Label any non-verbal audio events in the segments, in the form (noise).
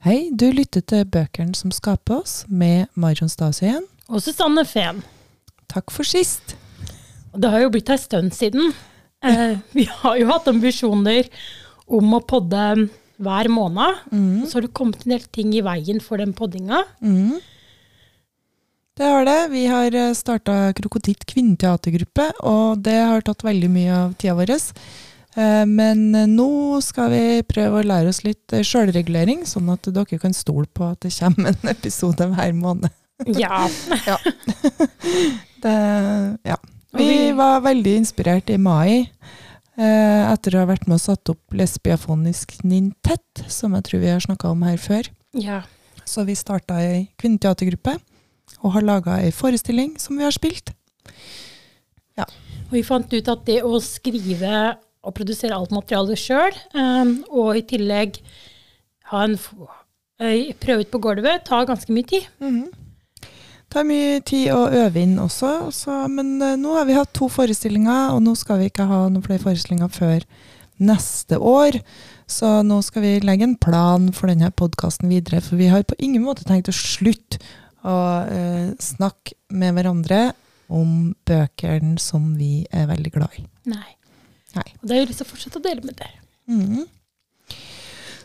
Hei, du lytter til Bøkene som skaper oss, med Marion Stasi igjen. Og Susanne Fehn. Takk for sist. Det har jo blitt en stund siden. Eh, vi har jo hatt ambisjoner om å podde hver måned. Så har det kommet en del ting i veien for den poddinga. Mm. Det har det. Vi har starta Krokoditt kvinneteatergruppe, og det har tatt veldig mye av tida vår. Eh, Men eh, nå skal vi prøve å lære oss litt eh, sjølregulering, sånn at dere kan stole på at det kommer en (laughs) episode hver måned. Ja. (laughs) (laughs) Det, ja. Vi var veldig inspirert i mai, etter å ha vært med og satt opp lesbiafonisk nintett, som jeg tror vi har snakka om her før. ja. Så vi starta ei kvinneteatergruppe, og har laga ei forestilling som vi har spilt. Og vi fant ut at det å skrive og produsere alt materialet sjøl, og i tillegg ha en eh, prøve ut på gulvet, tar ganske mye tid. Det tar mye tid å øve inn også, også, men eh, nå har vi hatt to forestillinger, og nå skal vi ikke ha noen flere forestillinger før neste år. Så nå skal vi legge en plan for denne podkasten videre, for vi har på ingen måte tenkt å slutte å eh, snakke med hverandre om bøkene som vi er veldig glad i. Nei. Nei. Og det har jeg lyst til å fortsette å dele med dere. Mm.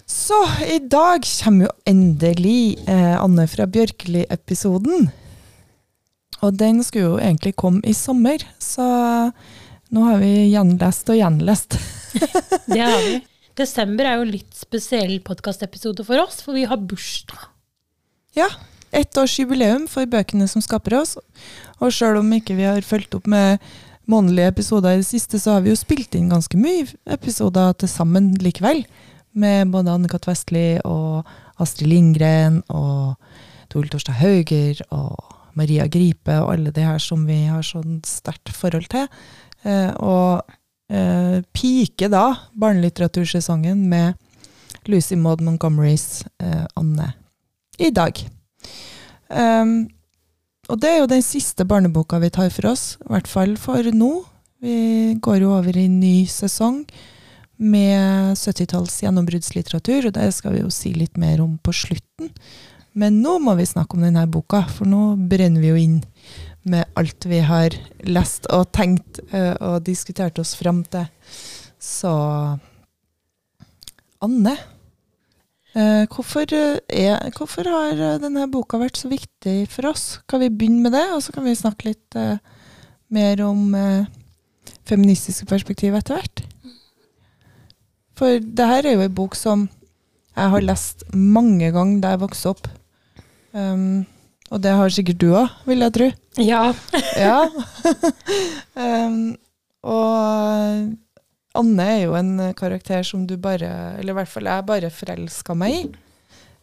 Så i dag kommer jo endelig eh, Anne fra Bjørkeli-episoden. Og den skulle jo egentlig komme i sommer, så nå har vi gjenlest og gjenlest. (laughs) Det har vi. (laughs) Desember er jo litt spesiell podkastepisode for oss, for vi har bursdag. Ja, ett års jubileum for bøkene som skaper oss. Og sjøl om ikke vi har fulgt opp med månedlige episoder i det siste, så har vi jo spilt inn ganske mye episoder til sammen likevel. Med både Anne-Kat. Vestli og Astrid Lindgren og Tor Torstad Hauger og Maria Gripe og alle de her som vi har sånn sterkt forhold til. Eh, og eh, pike da barnelitteratursesongen med Lucy Maud Montgomerys eh, Anne i dag. Um, og det er jo den siste barneboka vi tar for oss, i hvert fall for nå. Vi går jo over i en ny sesong med 70-talls gjennombruddslitteratur, og det skal vi jo si litt mer om på slutten. Men nå må vi snakke om denne boka, for nå brenner vi jo inn med alt vi har lest og tenkt eh, og diskutert oss fram til. Så Anne, hvorfor, eh, er, hvorfor har eh, denne boka vært så viktig for oss? Kan vi begynne med det, og så kan vi snakke litt uh, mer om uh, feministiske perspektiv etter hvert? For det her er jo ei bok som jeg har lest mange ganger da jeg vokste opp. Um, og det har sikkert du òg, vil jeg tro. Ja. Ja. (laughs) (laughs) um, og Anne er jo en karakter som du bare, eller i hvert fall jeg bare forelska meg i.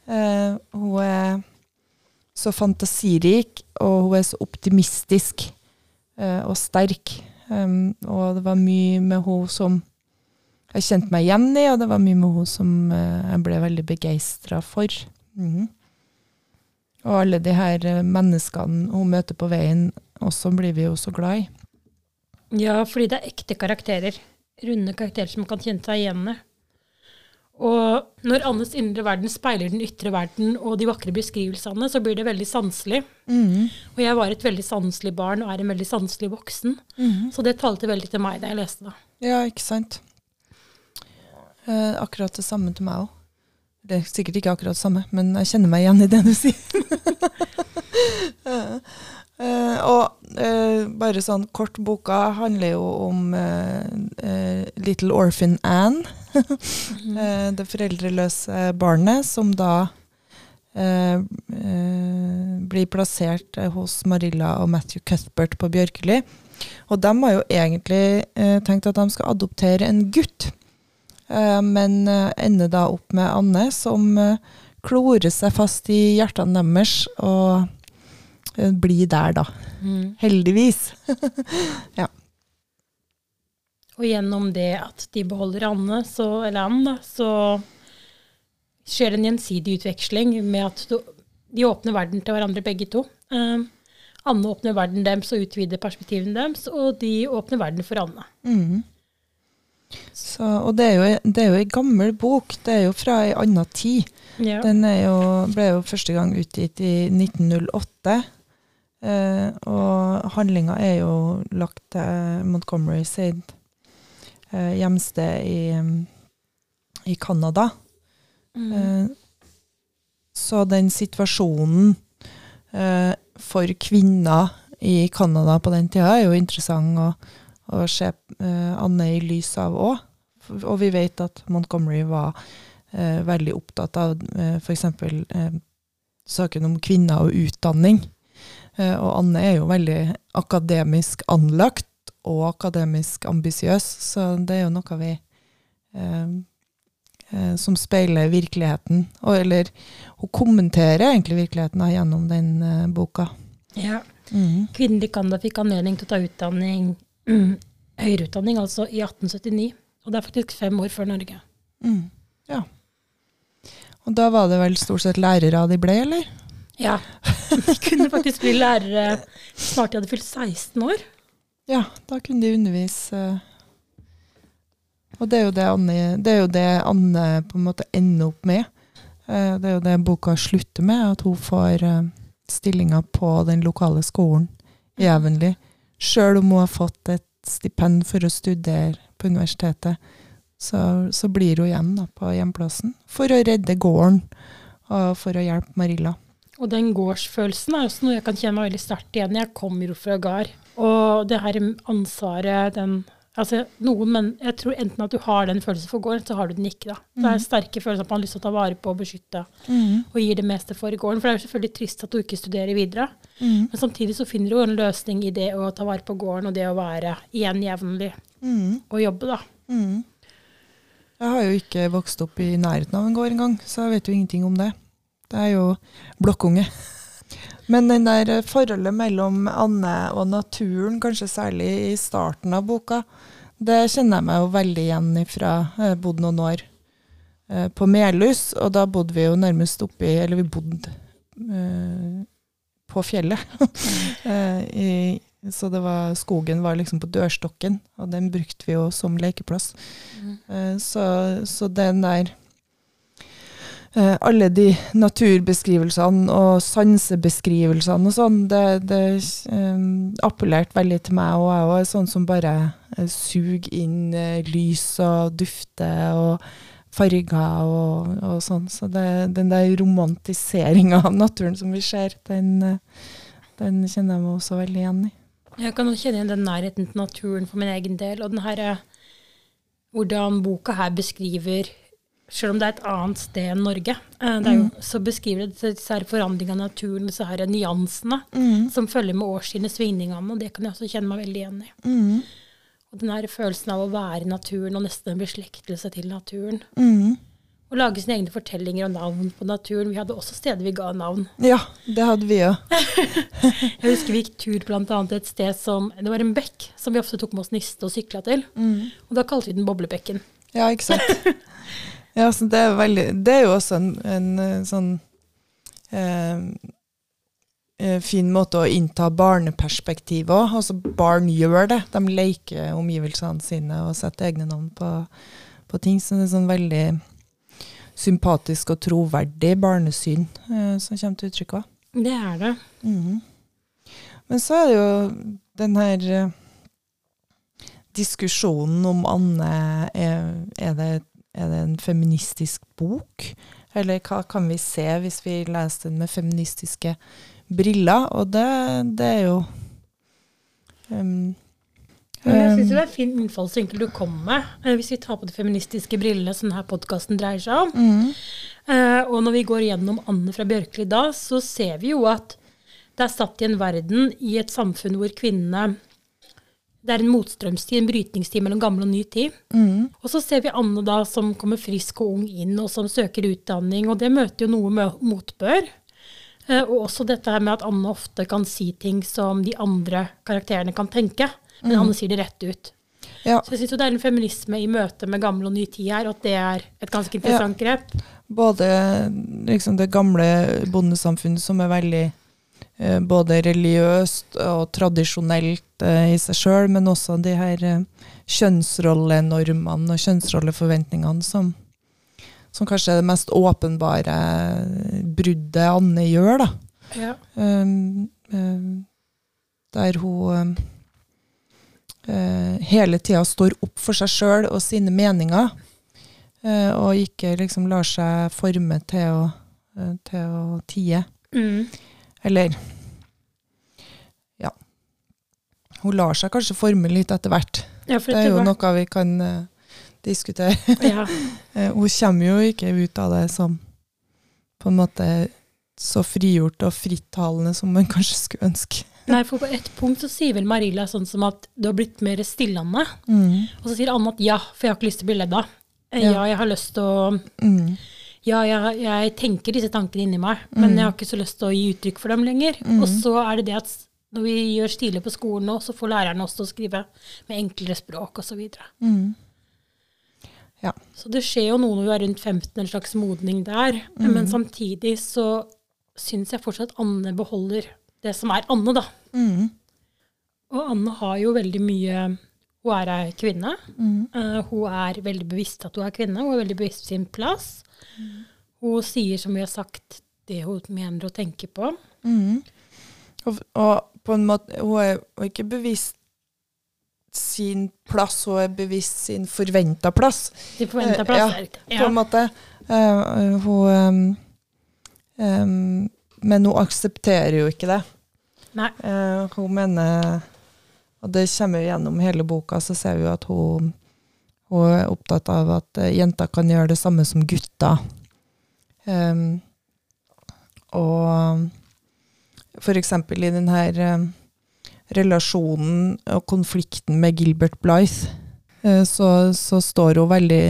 Uh, hun er så fantasirik, og hun er så optimistisk uh, og sterk. Um, og det var mye med hun som jeg kjente meg igjen i, og det var mye med hun som uh, jeg ble veldig begeistra for. Mhm. Og alle de her menneskene hun møter på veien, også blir vi jo så glad i. ja, fordi det er ekte karakterer. Runde karakterer som kan kjenne seg igjen i. Og når Annes indre verden speiler den ytre verden og de vakre beskrivelsene, så blir det veldig sanselig. Mm. Og jeg var et veldig sanselig barn og er en veldig sanselig voksen. Mm. Så det talte veldig til meg da jeg leste det. Ja, ikke sant. Eh, akkurat det samme til meg òg. Det er sikkert ikke akkurat det samme, men jeg kjenner meg igjen i det du sier. (laughs) Eh, eh, og eh, bare sånn kort, boka handler jo om eh, eh, Little Orphan Anne. (laughs) Eh, det foreldreløse barnet som da eh, eh, blir plassert hos Marilla og Matthew Cuthbert på Bjørkeli. Og de har jo egentlig tenkt at de skal adoptere en gutt, men ender da opp med Anne, som klorer seg fast i hjertene deres og eh, blir der, da. Heldigvis. (laughs) Og gjennom det at de beholder Anne, så, eller Anne, da, så skjer det en gjensidig utveksling med at du- de åpner verden til hverandre begge to. Um, Anne åpner verden deres og utvider perspektivene deres, og de åpner verden for Anne. Mm. Så, og det er, jo, det er jo ei gammel bok. Det er jo fra ei anna tid. Ja. Den er jo, ble jo første gang utgitt i 1908. Eh, og handlinga er jo lagt til Montgomery sitt eh, hjemsted i, i Canada. Mm. Eh, så den situasjonen eh, for kvinner i Canada på den tida er jo interessant å, å se eh, Anne i lys av òg. Og vi vet at Montgomery var eh, veldig opptatt av eh, f.eks. Saken om kvinner og utdanning. Eh, og Anne er jo veldig akademisk anlagt og akademisk ambisiøs, så det er jo noe vi eh, eh, som speiler virkeligheten. Og, eller hun kommenterer egentlig virkeligheten da, gjennom den eh, boka. ja. Mm. Kvinner i Canada fikk anledning til å ta utdanning, mm, høyere utdanning, altså i 1879. Og det er faktisk fem år før Norge. Mm. Ja. Og da var det vel stort sett lærere de ble, eller? Ja. (laughs) De kunne faktisk bli lærere snart de hadde fylt 16 år. Ja, da kunne de undervise. eh, Og det er jo det Anne, det er jo det Anne på en måte ender opp med. Eh, Det er jo det boka slutter med, at hun får stillinga stillinger på den lokale skolen jevnlig. Sjøl om hun har fått et stipend for å studere på universitetet, så, så blir hun igjen da, på hjemplassen for å redde gården og for å hjelpe Marilla. Og den gårdsfølelsen er også noe jeg kan kjenne meg veldig sterkt igjen. Jeg kommer jo fra gard. Og det her ansvaret, den Altså, noen men Jeg tror enten at du har den følelsen for gården, så har du den ikke, da. Det er en sterke følelser at man har lyst til å ta vare på og beskytte, og gir det meste for gården. For det er jo selvfølgelig trist at du ikke studerer videre. Mm. Men samtidig så finner du jo en løsning i det å ta vare på gården, og det å være igjen jevnlig Mm. og jobbe, da. Mm. Jeg har jo ikke vokst opp i nærheten av en gård engang, så jeg vet jo ingenting om det. Det er jo blokkunge. Men den der eh, forholdet mellom Anne og naturen, kanskje særlig i starten av boka, det kjenner jeg meg jo veldig igjen ifra. Jeg bodde noen år eh, på Melhus, og da bodde vi jo nærmest oppi Eller vi bodde uh, på fjellet. uh, (laughs) i, så det var, skogen var liksom på dørstokken, og den brukte vi jo som lekeplass. Eh, så, så den der Alle de naturbeskrivelsene og sansebeskrivelsene og sånn, det, det eh, appellerte veldig til meg, og jeg er sånn som bare eh, suger inn eh, lys og dufter og farger og, og sånn. Så det, den der romantiseringa av naturen som vi ser, den, eh, den kjenner jeg meg også veldig igjen i. Jeg kan jo kjenne igjen den nærheten til naturen for min egen del. Og den her, eh, hvordan boka her beskriver Selv om det er et annet sted enn Norge, eh, det jo, så beskriver det disse her forandringene av naturen, disse her nyansene som følger med årstidene, svingningene. Og det kan jeg også kjenne meg veldig igjen i. Mm. Og den her følelsen av å være i naturen og nesten en beslektelse til naturen. Mm. Og lage sine egne fortellinger og navn på naturen. Vi hadde også steder vi ga navn. Ja, det hadde vi òg. (laughs) Jeg husker vi gikk tur annet et sted som Det var en bekk som vi ofte tok med oss niste og sykla til. Og da kalte vi den Boblebekken. Ja, ikke sant. (laughs) Ja, så det er veldig Det er jo også en, en eh, sånn eh, eh, fin måte å innta barneperspektiv òg. Altså, barn gjør det. De leker omgivelsene sine og setter egne navn på, på ting. Så det er sånn veldig sympatisk og troverdig barnesyn eh, som kommer til uttrykk òg. Det er det. Mhm. Men så er det jo den her eh, diskusjonen om Anne er, er, det, er det en feministisk bok? Eller hva kan vi se hvis vi leser den med feministiske briller? Og det, det er jo um, jeg synes syns det er en fin innfallsvinkel du kommer med, eh, hvis vi tar på de feministiske brillene som denne podkasten dreier seg om. Mm. Eh, og når vi går gjennom Anne fra Bjørkli da, så ser vi jo at det er satt i en verden, i et samfunn hvor kvinnene Det er en motstrømstid, en brytningstid mellom gammel og ny tid. Mm. Og så ser vi Anne da som kommer frisk og ung inn, og som søker utdanning, og det møter jo noe med motbør. Eh, og også dette her med at Anne ofte kan si ting som de andre karakterene kan tenke, men Anne sier det rett ut. ja, Så jeg syns det er en feminisme i møte med gammel og ny tid her, og at det er et ganske interessant grep. både liksom det gamle bondesamfunnet som er veldig både religiøst og tradisjonelt eh, i seg sjøl, men også de her eh, kjønnsrollenormene og kjønnsrolleforventningene som, som kanskje er det mest åpenbare bruddet Anne gjør, da. Ja. Um, um, der hun um, uh, hele tida står opp for seg sjøl og sine meninger, uh, og ikke liksom lar seg forme til å, uh, til å tie. Mm. Eller Ja. Hun lar seg kanskje forme litt etter hvert. ja, Det er jo var- noe vi kan uh, diskutere. (laughs) ja. (laughs) Eh, hun kommer jo ikke ut av det som på en måte så frigjort og frittalende som man kanskje skulle ønske. Nei, for på et punkt så sier vel Marilla sånn som at du har blitt mer stillende. Mm. Og så sier Anne at ja, for jeg har ikke lyst til å bli ledd av. Eh, Ja. Ja, jeg har lyst til å Mm. Ja, jeg, jeg tenker disse tankene inni meg, men Mm. jeg har ikke så lyst til å gi uttrykk for dem lenger. Mm. Og så er det det at når vi gjør stiler på skolen nå, så får lærerne også skrive med enklere språk osv. Mm. så det skjer jo noe når vi er rundt 15, en slags modning der. Mm. Men samtidig så syns jeg fortsatt Anne beholder det som er Anne, da. Mm. Og Anne har jo veldig mye Hun er ei kvinne. Mm. Uh, hun er veldig bevisst at hun er kvinne. Hun er veldig bevisst sin plass. Mm. Hun sier, som vi har sagt, det hun mener og tenker på. Mm. Og, og på en måte Hun er hun er ikke bevisst sin plass, hun er bevisst sin forventa plass. Sin forventa plass, plass. ja, riktig. På Ja. en måte. Uh, hun um, um, Men hun aksepterer jo ikke det. Eh, hun mener Og det kommer jo gjennom hele boka, så ser vi jo at hun, hun er opptatt av at eh, jenter kan gjøre det samme som gutter. Um, og eksempel i denne um, relasjonen og konflikten med Gilbert Blythe, eh, så, så står hun veldig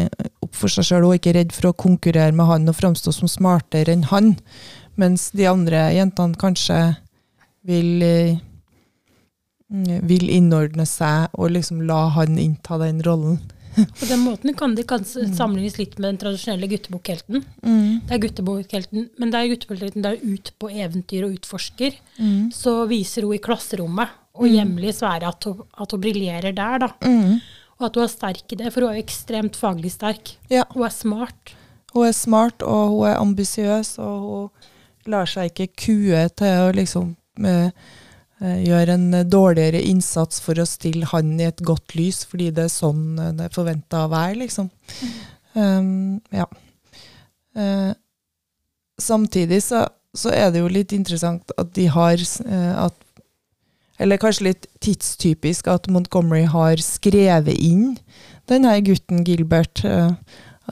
opp for seg sjøl. Hun er ikke redd for å konkurrere med han og framstå som smartere enn han. Mens de andre jentene kanskje vil, eh, vil innordne seg og liksom la han innta den rollen. (laughs) På den måten kan det kanskje Mm. sammenlignes litt med den tradisjonelle guttebokhelten. Det er guttebokhelten, men det er guttebokhelten der ut på eventyr og utforsker. Mm. Så viser hun i klasserommet og Mm. hjemlig i at hun, at hun briljerer der, da. Mm. Og at hun er sterk i det, for hun er jo ekstremt faglig sterk. Ja. Hun er smart. Hun er smart, og hun er ambisiøs, og hun lar seg ikke kue til å liksom eh, eh, gjøre en dårligere innsats for å stille han i et godt lys, fordi det er sånn eh, det er forventa å være, liksom. Um, ja. Uh, samtidig så, så er det jo litt interessant at de har uh, at Eller kanskje litt tidstypisk at Montgomery har skrevet inn denne gutten Gilbert. Uh,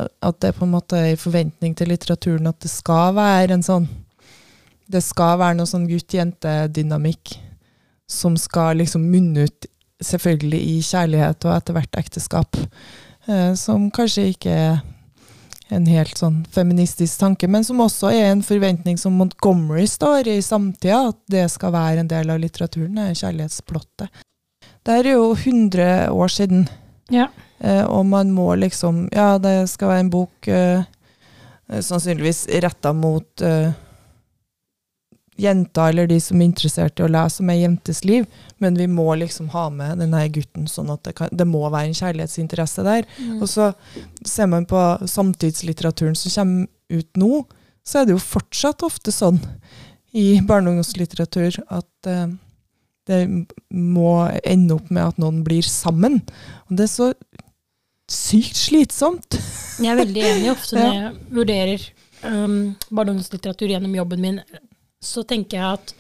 at det på en måte er i forventning til litteraturen at det skal være en sånn Det skal være noe sånn gutt-jente-dynamikk som skal liksom munne ut selvfølgelig i kjærlighet og etter hvert ekteskap. Eh, som kanskje ikke er en helt sånn feministisk tanke, men som også er en forventning som Montgomery står i samtida, at det skal være en del av litteraturen, det kjærlighetsplottet. Det her er jo 100 år siden. Ja. Eh, og man må liksom Ja, det skal være en bok eh, eh, sannsynligvis retta mot eh, jenter, eller de som er interessert i å lese om ei jentes liv, men vi må liksom ha med denne gutten, sånn at det, kan, det må være en kjærlighetsinteresse der. Mm. Og så ser man på samtidslitteraturen som kommer ut nå, så er det jo fortsatt ofte sånn i barne- og ungdomslitteratur at uh, det må ende opp med at noen blir sammen. Og det er så sykt slitsomt. Jeg er veldig enig. Ofte når (laughs) jeg vurderer um, ungdomslitteratur gjennom jobben min, så tenker jeg at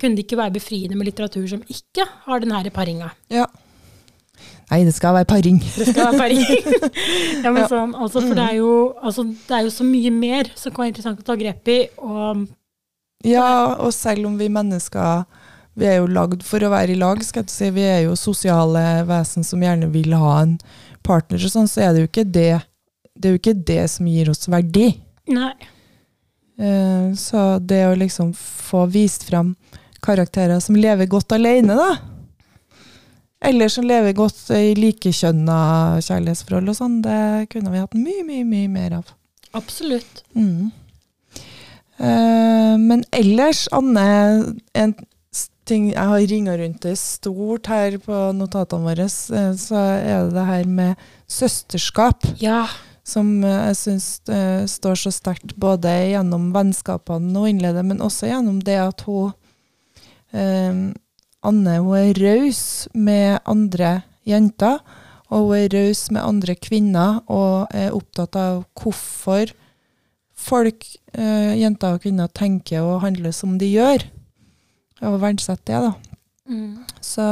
kunne det ikke være befriende med litteratur som ikke har den her paringa? Ja. Nei, det skal være paring. Det skal være paring. (laughs) ja, men Ja. sånn, altså, for det er, jo, altså, det er jo så mye mer som kan være interessant å ta grep i. Og Ja, og selv om vi mennesker Vi er jo lagd for å være i lag, skal jeg si. Vi er jo sosiale vesen som gjerne vil ha en partner og sånn, så er det jo ikke det Det er jo ikke det som gir oss verdi. nei, Så det å liksom få vist fram karakterer som lever godt alene, da. Eller som lever godt i likekjønna kjærlighetsforhold og sånn, det kunne vi hatt mye, mye, mye mer av. absolutt. Mm. Uh, men ellers, Anne, en ting jeg har ringa rundt det stort her på notatene våre, eh, så er det det her med søsterskap. Ja. Som eh, jeg syns eh, står så sterkt både gjennom vennskapene hun innleder, men også gjennom det at hun eh, Anne hun er raus med andre jenter, og hun er raus med andre kvinner, og er opptatt av hvorfor folk, eh, jenter og kvinner, tenker og handler som de gjør. Og verdsetter det, da. Mm. Så,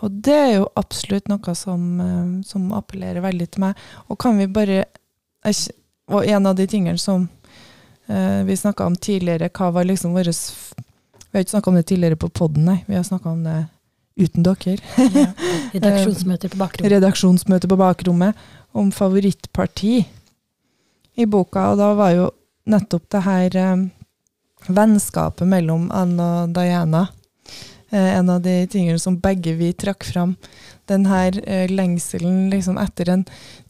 og det er jo absolutt noe som, eh, som appellerer veldig til meg. Og kan vi bare Og en av de tingene som eh, vi snakka om tidligere, hva var liksom vår Vi har ikke snakka om det tidligere på poden, nei. Vi har snakka om det uten dere. ja. (laughs) Redaksjonsmøter på bakrommet. Redaksjonsmøter på bakrommet om favorittparti i boka. Og da var jo nettopp det her eh, vennskapet mellom Anne og Diana eh, en av de tingene som begge vi trakk fram. Den her eh, lengselen liksom etter en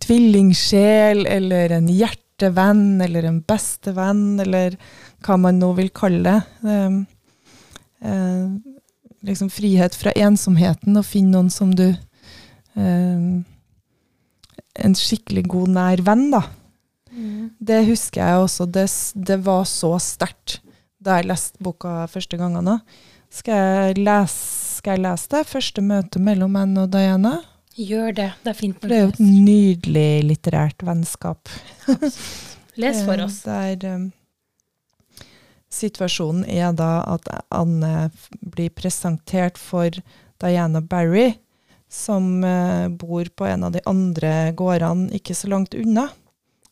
tvillingsjel, eller en hjertevenn, eller en bestevenn, eller hva man nå vil kalle det. Eh, eh, liksom frihet fra ensomheten, og finne noen som du eh, En skikkelig god, nær venn, da. Mm. Det husker jeg også. Det, det var så sterkt da jeg leste boka første gangen. Skal jeg lese, skal jeg lese det? Første møte mellom Anne og Diana? Gjør det. Det er fint. For det er jo et nydelig litterært vennskap. Les for oss. Eh, Der um, situasjonen er da at Anne blir presentert for Diana Barry, som uh, bor på en av de andre gårdene ikke så langt unna.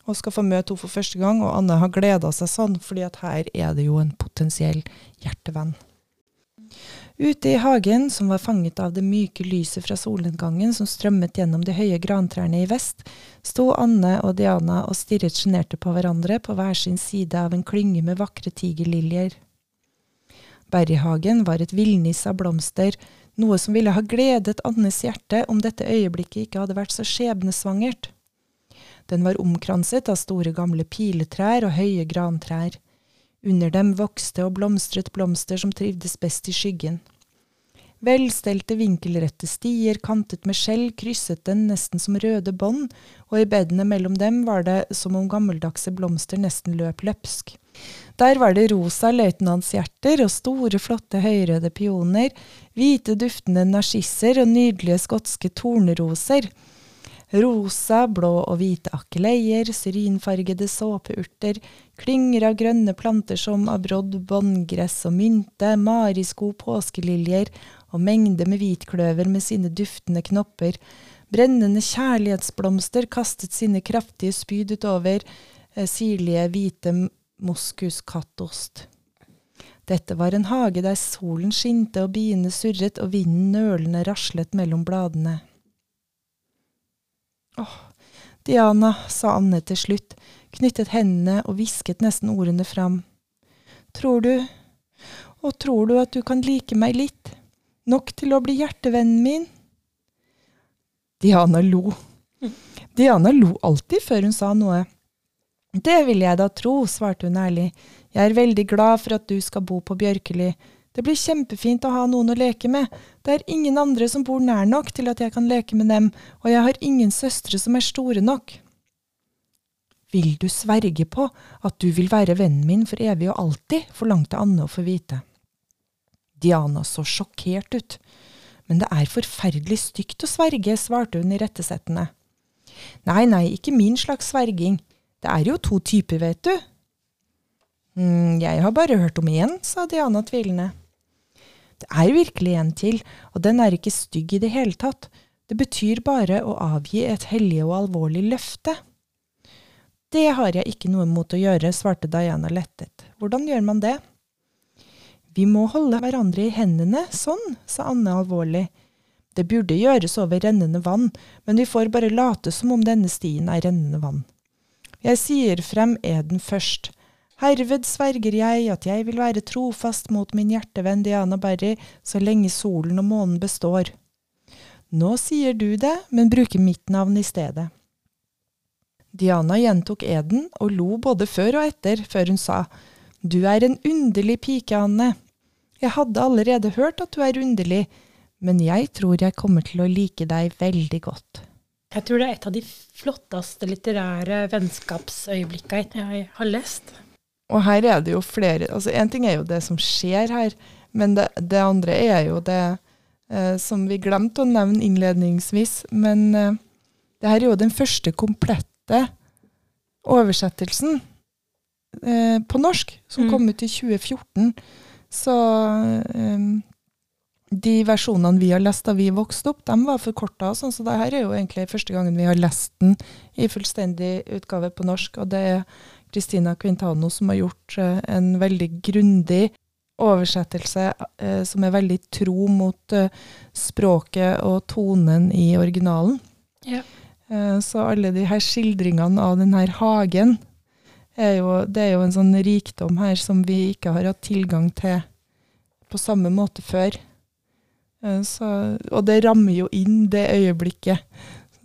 Og skal få møte henne for første gang, og Anne har gleda seg sånn, fordi at her er det jo en potensiell hjertevenn. Ute i hagen, som var fanget av det myke lyset fra solnedgangen som strømmet gjennom de høye grantrærne i vest, sto Anne og Diana og stirret sjenerte på hverandre på hver sin side av en klynge med vakre tigerliljer. Berryhagen var et villnis av blomster, noe som ville ha gledet Annes hjerte om dette øyeblikket ikke hadde vært så skjebnesvangert. Den var omkranset av store gamle piletrær og høye grantrær. Under dem vokste og blomstret blomster som trivdes best i skyggen. Velstelte vinkelrette stier kantet med skjell krysset den nesten som røde bånd, og i bedene mellom dem var det som om gammeldagse blomster nesten løp løpsk. Der var det rosa løytnantshjerter og store, flotte høyrøde pioner, hvite, duftende narsisser og nydelige skotske torneroser. Rosa, blå og hvite akeleier, syrinfargede såpeurter, klynger av grønne planter som abrodd, båndgress og mynte, marisko, påskeliljer og mengder med hvitkløver med sine duftende knopper. Brennende kjærlighetsblomster kastet sine kraftige spyd utover eh, sirlige, hvite moskuskattost. Dette var en hage der solen skinte og biene surret og vinden nølende raslet mellom bladene. Åh, Diana, sa Anne til slutt, knyttet hendene og hvisket nesten ordene fram. Tror du, og tror du at du kan like meg litt, nok til å bli hjertevennen min? Diana lo. Diana lo alltid før hun sa noe. Det vil jeg da tro, svarte hun ærlig. Jeg er veldig glad for at du skal bo på Bjørkeli. Det blir kjempefint å ha noen å leke med. Det er ingen andre som bor nær nok til at jeg kan leke med dem, og jeg har ingen søstre som er store nok. Vil du sverge på at du vil være vennen min for evig og alltid? forlangte Anne å få vite. Diana så sjokkert ut. Men det er forferdelig stygt å sverge, svarte hun irettesettende. Nei, nei, ikke min slags sverging. Det er jo to typer, vet du. Mm, jeg har bare hørt om én, sa Diana tvilende. Det er virkelig en til, og den er ikke stygg i det hele tatt. Det betyr bare å avgi et hellig og alvorlig løfte. Det har jeg ikke noe mot å gjøre, svarte Diana lettet. Hvordan gjør man det? Vi må holde hverandre i hendene, sånn, sa Anne alvorlig. Det burde gjøres over rennende vann, men vi får bare late som om denne stien er rennende vann. Jeg sier frem eden først. Herved sverger jeg at jeg vil være trofast mot min hjertevenn Diana Barry så lenge solen og månen består. Nå sier du det, men bruker mitt navn i stedet. Diana gjentok eden og lo både før og etter, før hun sa, Du er en underlig pike, Anne. Jeg hadde allerede hørt at du er underlig, men jeg tror jeg kommer til å like deg veldig godt. Jeg tror det er et av de flotteste litterære vennskapsøyeblikkene jeg har lest. Og her er det jo flere altså Én ting er jo det som skjer her, men det, det andre er jo det eh, som vi glemte å nevne innledningsvis. Men eh, det her er jo den første komplette oversettelsen eh, på norsk, som Mm. kom ut i 2014. Så eh, de versjonene vi har lest da vi vokste opp, de var forkorta. Sånn, så det her er jo egentlig første gangen vi har lest den i fullstendig utgave på norsk. Og det er Christina Quintano som har gjort eh, en veldig grundig oversettelse eh, som er veldig tro mot eh, språket og tonen i originalen. Ja. Eh, så alle de her skildringene av den her hagen, er jo, det er jo en sånn rikdom her som vi ikke har hatt tilgang til på samme måte før. Eh, så, og det rammer jo inn det øyeblikket.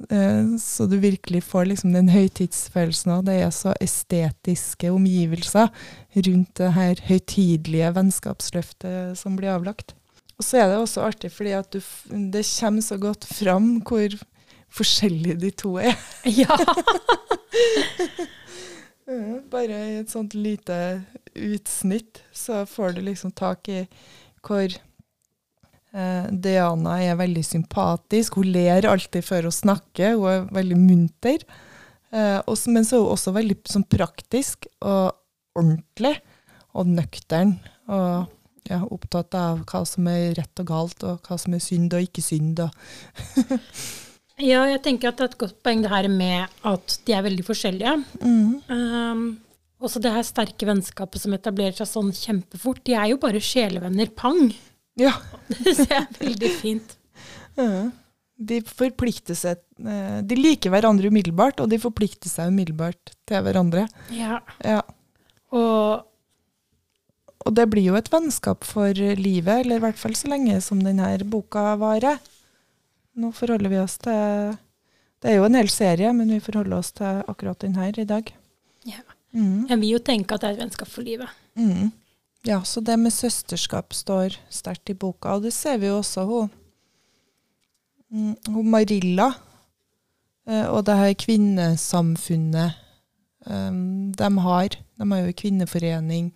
Eh, Så du virkelig får liksom den høytidsfølelsen av det er så estetiske omgivelser rundt det her høytidelige vennskapsløftet som blir avlagt. Og så er det også artig fordi at du, det kommer så godt fram hvor forskjellige de to er. Ja. (laughs) Ja, Bare i et sånt lite utsnitt så får du liksom tak i hvor eh, Diana er veldig sympatisk. Hun ler alltid før hun snakker, hun er veldig munter. Eh, også, men så er hun også veldig sånn praktisk og ordentlig og nøktern. Og ja, opptatt av hva som er rett og galt, og hva som er synd og ikke synd. Og. (laughs) ja, jeg tenker at det er et godt poeng det her med at de er veldig forskjellige. Um, også det her sterke vennskapet som etablerer seg sånn kjempefort. De er jo bare sjelevenner pang. Ja. (laughs) Det ser jeg veldig fint. Ja. De forplikter seg eh, De liker hverandre umiddelbart, og de forplikter seg umiddelbart til hverandre. Ja. Ja. Og Og det blir jo et vennskap for livet, eller i hvert fall så lenge som denne boka varer. Nå forholder vi oss til Det er jo en hel serie, men vi forholder oss til akkurat den her i dag. Ja. Mm. jeg vil jo tenke at det er et vennskap for livet. Mm. Ja, så det med søsterskap står sterkt i boka, og det ser vi jo også hun, mm, hun Marilla eh, og det her kvinnesamfunnet um, de har. De har jo en kvinneforening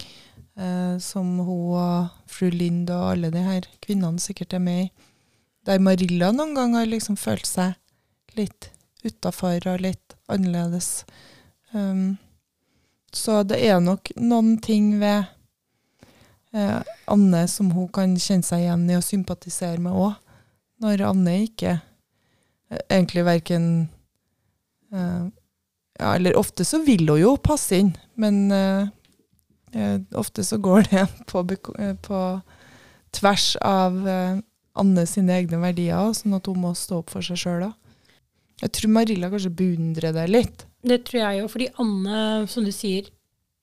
eh, som hun og fru Lind og alle de her kvinnene sikkert er med i. Der Marilla noen ganger har liksom følt seg litt utafor og litt annerledes. Um, så det er nok noen ting ved eh, Anne som hun kan kjenne seg igjen i og sympatisere med òg. Når Anne ikke eh, egentlig verken eh, ja, Eller ofte så vil hun jo passe inn, men eh, eh, ofte så går det (laughs) på, eh, på tvers av Anne sine egne verdier, sånn at hun må stå opp for seg sjøl òg. Jeg tror Marilla kanskje beundrer deg litt. Det tror jeg jo, fordi Anne, som du sier,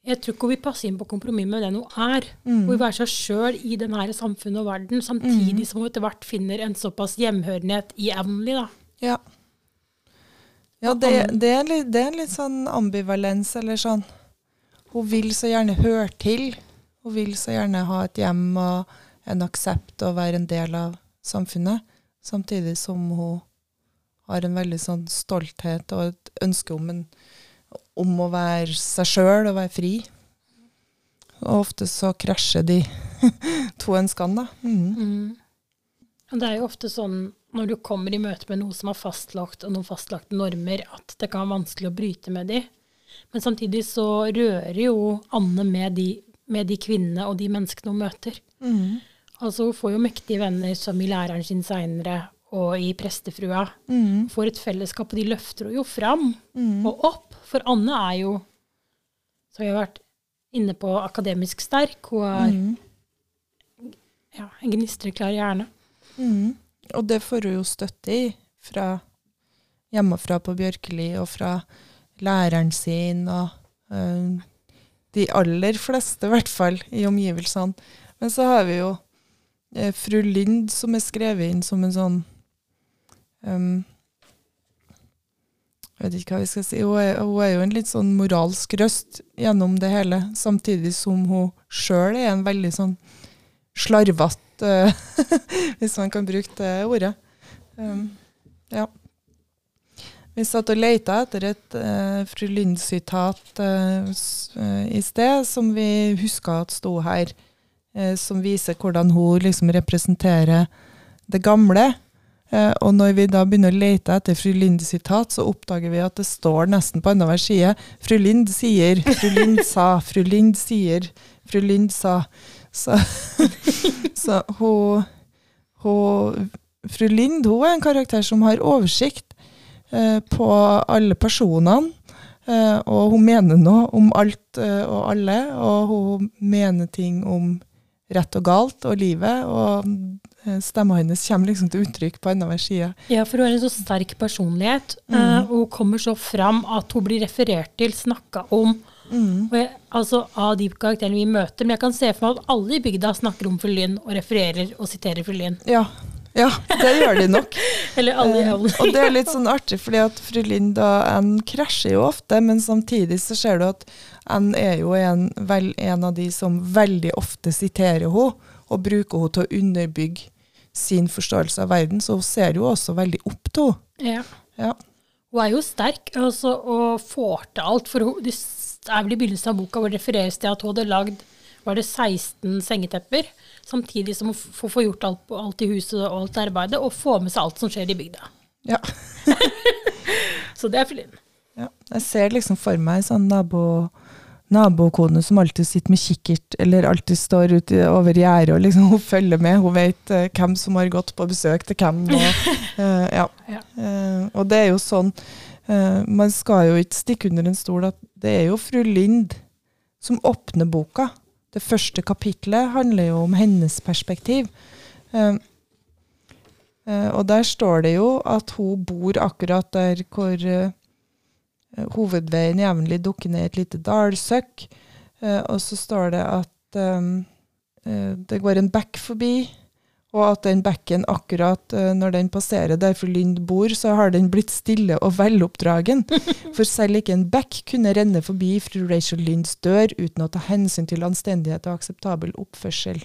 jeg tror ikke hun vil passe inn på kompromiss med den hun er. Mm. Hun vil være seg sjøl i den her samfunnet og verden, samtidig som hun etter hvert finner en såpass hjemhørenhet i Emily, da. Ja. Ja, det, det, er litt, det er en litt sånn ambivalens, eller sånn. Hun vil så gjerne høre til. Hun vil så gjerne ha et hjem og en aksept og være en del av samfunnet. Samtidig som hun har en veldig sånn stolthet og et ønske om, en, om å være seg sjøl og være fri. Og ofte så krasjer de (laughs) to ønskene, da. Mm. Og det er jo ofte sånn når du kommer i møte med noe som er fastlagt, og noen fastlagte normer, at det kan være vanskelig å bryte med de. Men samtidig så rører jo Anne med de, med de kvinnene og de menneskene hun møter. Mm. Altså Hun får jo mektige venner som i læreren sin seinere og i prestefrua. Mm. Får et fellesskap, og de løfter henne jo fram Mm. og opp. For Anne er jo, som vi har vært inne på, akademisk sterk. Hun har Mm. ja, en gnistreklar hjerne. Mm. Og det får hun jo støtte i fra hjemmefra på Bjørkeli og fra læreren sin og øh, de aller fleste, i hvert fall, i omgivelsene. Men så har vi jo fru Lind som er skrevet inn som en sånn um, Jeg vet ikke hva vi skal si. Hun er, hun er jo en litt sånn moralsk røst gjennom det hele, samtidig som hun sjøl er en veldig sånn slarvete, (laughs) hvis man kan bruke det ordet. Um, ja. Vi satt og leita etter et uh, fru Lind-sitat uh, i sted, som vi huska at sto her, uh, som viser hvordan hun liksom representerer det gamle. og når vi da begynner å lete etter fru Linds sitat, så oppdager vi at det står nesten på annenhver side Fru Lind sier, fru Lind sa, fru Lind sier, fru Lind sa. Så, (laughs) så hun, hun Fru Lind hun er en karakter som har oversikt Eh, på alle personene. Eh, og hun mener noe om alt eh, og alle, og hun mener ting om rett og galt og livet. Og stemma hennes kommer liksom til uttrykk på annenhver side. Ja, for hun har en så sterk personlighet. Mm. Uh, og hun kommer så fram at hun blir referert til, snakka om. Mm. Jeg, altså Av de karakterene vi møter. Men jeg kan se for meg at alle i bygda snakker om fru Lynn og refererer og siterer fru Lynn. Ja, ja, det gjør de nok. (laughs) Eller alle eh, Og det er litt (laughs) sånn artig, fordi at fru Linn krasjer jo ofte, men samtidig så ser du at Ann er jo en, vel, en av de som veldig ofte siterer henne, og bruker henne til å underbygge sin forståelse av verden, så hun ser jo også veldig opp til henne. Ja. ja. Hun er jo sterk altså, og får til alt. For hun, det er vel i begynnelsen av boka hvor det refereres til at hun hadde lagd var det 16 sengetepper. Samtidig som hun få, få gjort alt, alt, i huset og alt arbeidet, og får med seg alt som skjer i bygda. Ja. (laughs) så det er Filin. Ja. Jeg ser liksom for meg sånn nabo, nabokone som alltid sitter med kikkert, eller alltid står ute over gjerdet og liksom (laughs) hun følger med. Hun vet uh, hvem som har gått på besøk til hvem. Og, uh, (laughs) ja. ja. Uh, og det er jo sånn Man skal jo ikke stikke under en stol at det er jo fru Lind som åpner boka. Det første kapitlet handler jo om hennes perspektiv. Og der står det jo at hun bor akkurat der hvor hovedveien jevnlig dukker ned i et lite dalsøkk. og så står det at um, det går en bekk forbi, og at den bekken akkurat når den passerer der for Lynd bor, så har den blitt stille og veloppdragen. (laughs) For selv ikke en bekk kunne renne forbi fru Rachel Lynds dør uten å ta hensyn til anstendighet og akseptabel oppførsel.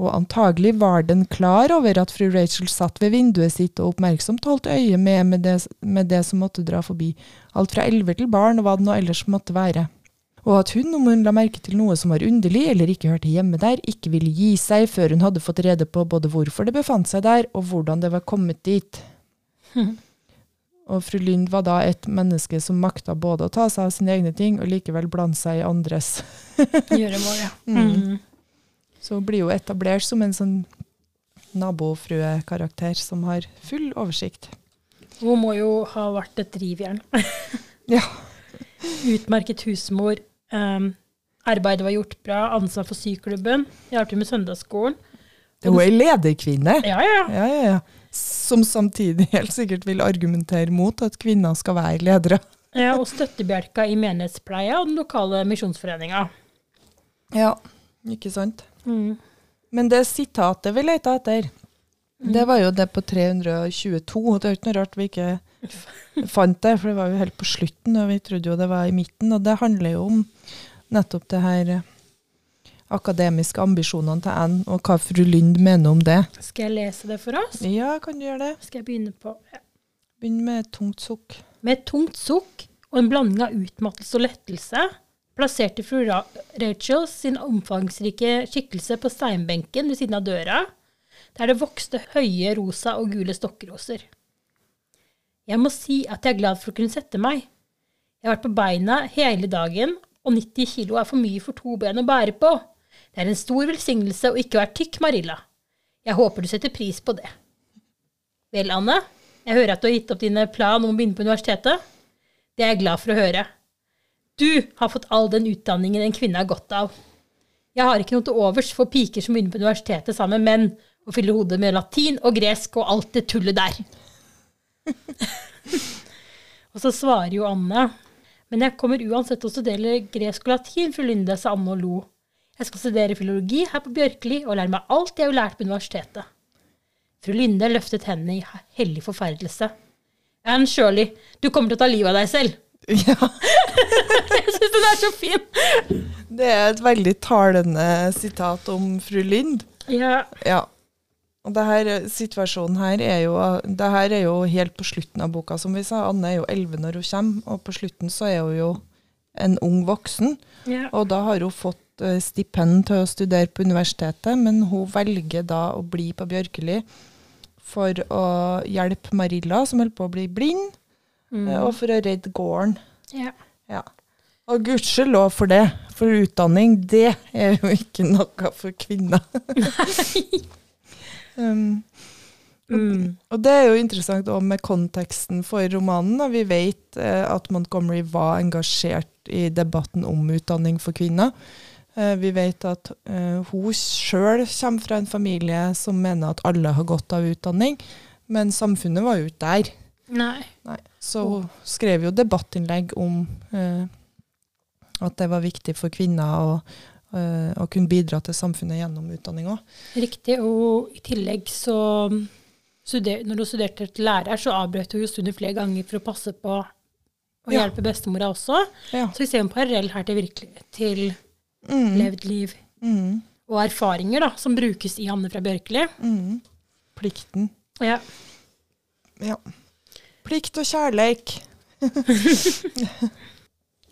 Og antagelig var den klar over at fru Rachel satt ved vinduet sitt og oppmerksomt holdt øye med, med, det, med det som måtte dra forbi, alt fra elver til barn og hva det nå ellers måtte være og at hun, om hun la merke til noe som var underlig eller ikke hørte hjemme der, ikke ville gi seg før hun hadde fått rede på både hvorfor det befant seg der, og hvordan det var kommet dit. Hm. (laughs) Og fru Lynd var da et menneske som makta både å ta seg av sine egne ting og likevel blande seg i andres. Gjøremål, ja. (laughs) Mm. Så hun blir jo etablert som en sånn nabofruekarakter som har full oversikt. Hun må jo ha vært et drivjern. (laughs) ja. Utmerket husmor, Um, arbeidet var gjort bra. Ansvar for syklubben. Hjalp med søndagsskolen. Hun er lederkvinne. Ja, ja. ja, ja, ja. Som samtidig (laughs) helt sikkert vil argumentere mot at kvinner skal være ledere. ja, og støttebjelka i menighetspleia og den lokale misjonsforeninga. Ja, ikke sant. Mm. Men det sitatet vi leita etter, mm. det var jo det på 322. Det er jo ikke noe rart vi ikke fant det, for det var jo helt på slutten, og vi trodde jo det var i midten. Og det handler jo om nettopp det her eh, akademiske ambisjonene til N, og hva fru Lynd mener om det. Skal jeg lese det for oss? Ja, kan du gjøre det? Skal jeg begynne på ja. Begynn med et tungt sukk. Med et tungt sukk og en blanding av utmattelse og lettelse plasserte fru Rachel sin omfangsrike skikkelse på steinbenken ved siden av døra, der det vokste høye rosa og gule stokkroser. Jeg må si at jeg er glad for å kunne sette meg. Jeg har vært på beina hele dagen, og 90 kilo er for mye for to ben å bære på. Det er en stor velsignelse å ikke være tykk, Marilla. Jeg håper du setter pris på det. Vel, Anne, jeg hører at du har gitt opp dine plan om å begynne på universitetet. Det er jeg glad for å høre. Du har fått all den utdanningen en kvinne har godt av. Jeg har ikke noe til overs for piker som begynner på universitetet sammen med menn og fyller hodet med latin og gresk og alt det tullet der. (laughs) og så svarer jo Anne. Men jeg kommer uansett til å studere gresk og latin, fru Linde, sa Anne og lo. Jeg skal studere filologi her på Bjørkli og lære meg alt jeg har lært på universitetet. Fru Linde løftet hendene i hellig forferdelse. Anne Shirley, du kommer til å ta livet av deg selv. (laughs) Ja, Jeg syns den er så fin. det er et veldig talende sitat om fru Lind. Ja. Ja. Og det her, situasjonen her er jo Det her er jo helt på slutten av boka, som vi sa. Anne er jo 11 når hun kommer, og på slutten så er hun jo en ung voksen. ja. Og da har hun fått eh, stipend til å studere på universitetet, men hun velger da å bli på Bjørkeli for å hjelpe Marilla, som holder på å bli blind, eh, og for å redde gården. ja. Ja. Og gudskjelov for det, for utdanning, det er jo ikke noe for kvinner. (laughs) um, Mm. og det er jo interessant òg med konteksten for romanen. Da. Vi vet eh, at Montgomery var engasjert i debatten om utdanning for kvinner. Eh, vi vet at eh, hun sjøl kommer fra en familie som mener at alle har godt av utdanning, men samfunnet var jo ikke der. Nei. Nei. Så hun skrev jo debattinnlegg om eh, at det var viktig for kvinner å, eh, å kunne bidra til samfunnet gjennom utdanning òg. Riktig. Og i tillegg så studer, Når hun studerte til lærer, så avbrøt hun jo studiet flere ganger for å passe på å Ja. hjelpe bestemora også. Ja. Så vi ser en parallell her til, virkelig, til Mm. levd liv Mm. og erfaringer da, som brukes i Anne fra Bjørkeli. Mm. Plikten. Ja. Ja. Plikt og kjærleik. (laughs)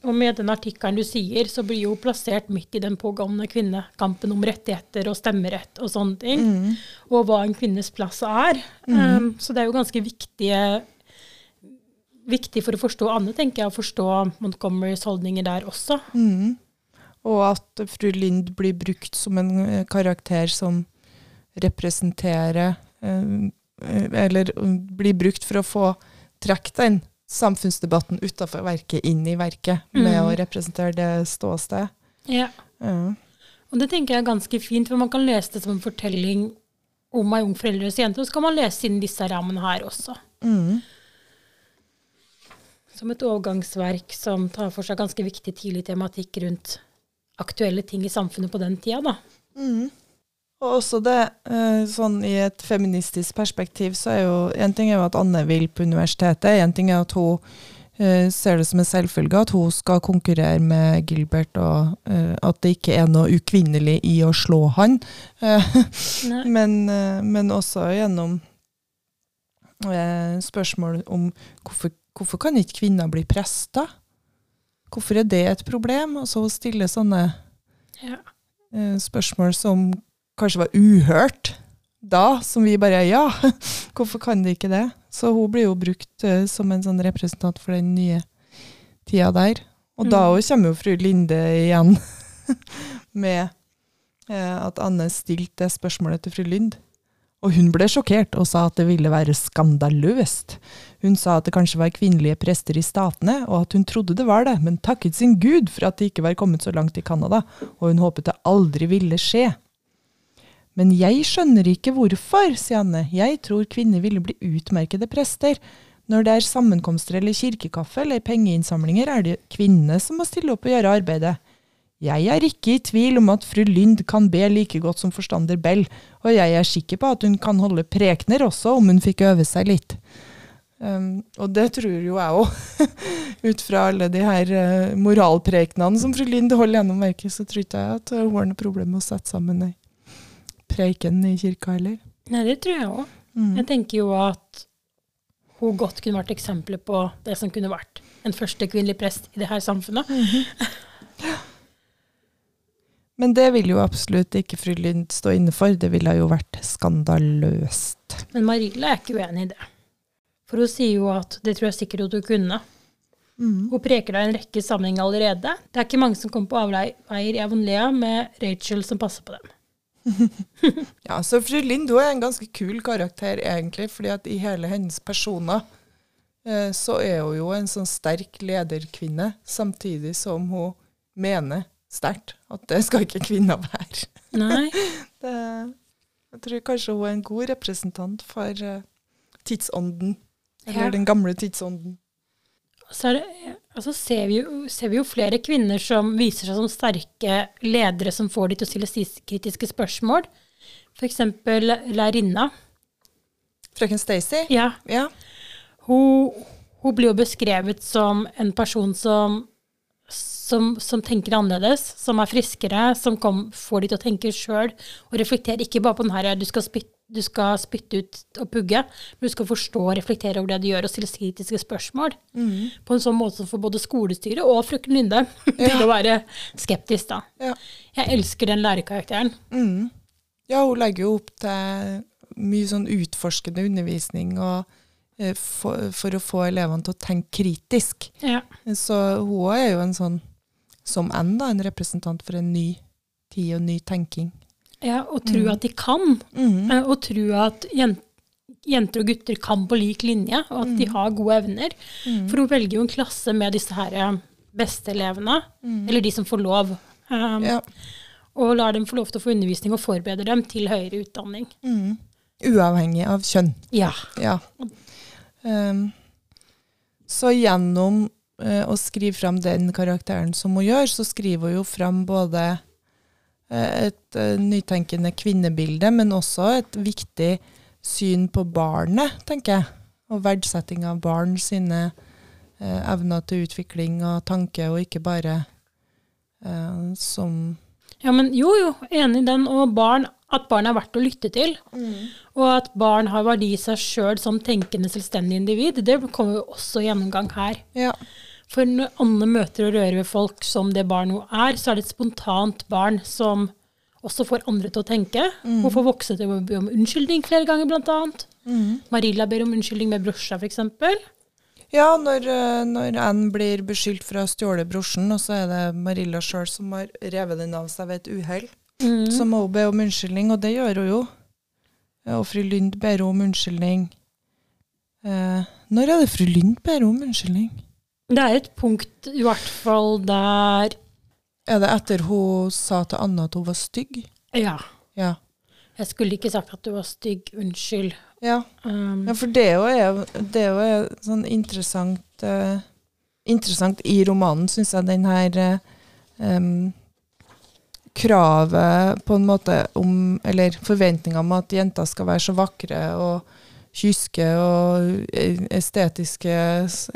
Og med den artikkelen du sier, så blir jo plassert midt i den pågående kvinnekampen om rettigheter og stemmerett og sånne ting, Mm. og hva en kvinnes plass er. Um, så det er jo ganske viktige, viktig for å forstå Anne, tenker jeg, å forstå Montgomerys holdninger der også. Mm. Og at fru Lind blir brukt som en eh, karakter som representerer eh, eh, Eller um, blir brukt for å få trekke den samfunnsdebatten utafor verket inn i verket, med Mm. å representere det ståstedet. Ja. Ja. Og det tenker jeg er ganske fint, for man kan lese det som en fortelling om ei ung foreldreløs jente, og så kan man lese inn disse rammene her også. Mm. Som et overgangsverk som tar for seg ganske viktig tidlig tematikk rundt aktuelle ting i samfunnet på den tida, da. Mm. Og også det, eh, sånn i et feministisk perspektiv, så er jo En ting er jo at Anne vil på universitetet. En ting er at hun eh, ser det som en selvfølge at hun skal konkurrere med Gilbert, og eh, at det ikke er noe ukvinnelig i å slå han. (laughs) Men, men også gjennom spørsmål om hvorfor, hvorfor kan ikke kvinner bli prester? Hvorfor er det et problem? Og så stille sånne Ja. spørsmål som kanskje var uhørt da, som vi bare ja, (laughs) hvorfor kan de ikke det? Så hun blir jo brukt uh, som en sånn representant for den nye tida der. Og da òg kommer jo fru Linde igjen (laughs) med uh, at Anne stilte det spørsmålet til fru Lind. Og hun ble sjokkert og sa at det ville være skandaløst. Hun sa at det kanskje var kvinnelige prester i statene, og at hun trodde det var det, men takket sin gud for at de ikke var kommet så langt i Canada, og hun håpet det aldri ville skje. Men jeg skjønner ikke hvorfor, sier Anne. Jeg tror kvinner ville bli utmerkede prester. Når det er sammenkomster eller kirkekaffe eller pengeinnsamlinger, er det kvinnene som må stille opp og gjøre arbeidet. Jeg er ikke i tvil om at fru Lynd kan be like godt som forstander Bell, og jeg er sikker på at hun kan holde prekener også, om hun fikk øve seg litt. Um, og det tror jo jeg òg. (laughs) Ut fra alle de her uh, moralprekenene som fru Lynd holder gjennom verket, så tror ikke jeg at hun har noe problem med å sette sammen ei preken i kirka heller. Nei, det tror jeg òg. Mm. Jeg tenker jo at hun godt kunne vært eksempelet på det som kunne vært en første kvinnelig prest i det her samfunnet. Men det vil jo absolutt ikke fru Lynd stå inne for. Det ville jo vært skandaløst. Men Marilla er ikke uenig i det. For hun sier jo at det tror jeg sikkert at hun kunne. Hun preker da i en rekke sammenhenger allerede. Det er ikke mange som kommer på avveier i Avonlea med Rachel som passer på dem. (laughs) Ja, så fru Lind hun er en ganske kul karakter, egentlig, fordi at i hele hennes personer eh, så er hun jo en sånn sterk lederkvinne, samtidig som hun mener sterkt at det skal ikke kvinner være. Nei. (laughs) Det, jeg tror kanskje hun er en god representant for eh, tidsånden, eller Ja. den gamle tidsånden. Så er det, altså ser, vi jo, ser vi jo flere kvinner som viser seg som sterke ledere som får de til å stille kritiske spørsmål. F.eks. lærerinna. Frøken Stacy? Ja, Ja. hun, hun blir jo beskrevet som en person som, som, som tenker annerledes, som er friskere, som kom, får de til å tenke sjøl og reflektere ikke bare på den her du skal, spytte, du skal spytte ut og pugge, men du skal forstå og reflektere over det du gjør, og stille kritiske spørsmål. På en sånn måte som får både skolestyret og frøken Linde (laughs) til å være skeptisk. da. Ja. Jeg elsker den lærerkarakteren. Mm. ja, hun legger jo opp til mye sånn utforskende undervisning og, eh, for, for å få elevene til å tenke kritisk. Ja. Så hun er jo en sånn, som enn da, en representant for en ny tid og ny tenking. Ja, og tro at de kan. Mm. eh, Og tro at jen- jenter og gutter kan på lik linje, og at de har gode evner. For hun velger jo en klasse med disse her eh, beste elevene, eller de som får lov. um, Ja. Og lar dem få lov til å få undervisning og forbereder dem til høyere utdanning. Mm. Uavhengig av kjønn. Ja. Ja. Um, så gjennom uh, å skrive fram den karakteren som hun gjør, så skriver hun jo fram både eh, et eh, nytenkende kvinnebilde, men også et viktig syn på barnet, tenker jeg. Og verdsetting av barn sine eh, evner til utvikling og tanke, og ikke bare eh, som ja, men jo, jo, enig i den. Og barn, at barn er verdt å lytte til. Og at barn har verdi i seg sjøl som tenkende, selvstendig individ, det kommer jo også gjennomgang her. Ja. For når Anne møter og rører ved folk som det barn hun er, så er det et spontant barn som også får andre til å tenke. Hun får vokse til å be om unnskyldning flere ganger, blant annet. Marilla ber om unnskyldning med brosja, f.eks. Ja, når, eh, når Anne blir beskyldt for å ha stjålet brosjen, og så er det Marilla sjøl som har revet den av seg ved et uhell, så må hun be om unnskyldning, og det gjør hun jo. Og fru Lynd ber om unnskyldning. Eh, når er det fru Lynd ber om unnskyldning? Det er et punkt i hvert fall der Er det etter hun sa til Anna at hun var stygg? Ja. Ja. Jeg skulle ikke sagt at du var stygg. Unnskyld. Ja, Um, ja for det er jo er, det er jo sånn interessant uh, Interessant i romanen, syns jeg, den her uh, um, kravet på en måte om Eller forventninga om at jenter skal være så vakre og kyske og eh, estetiske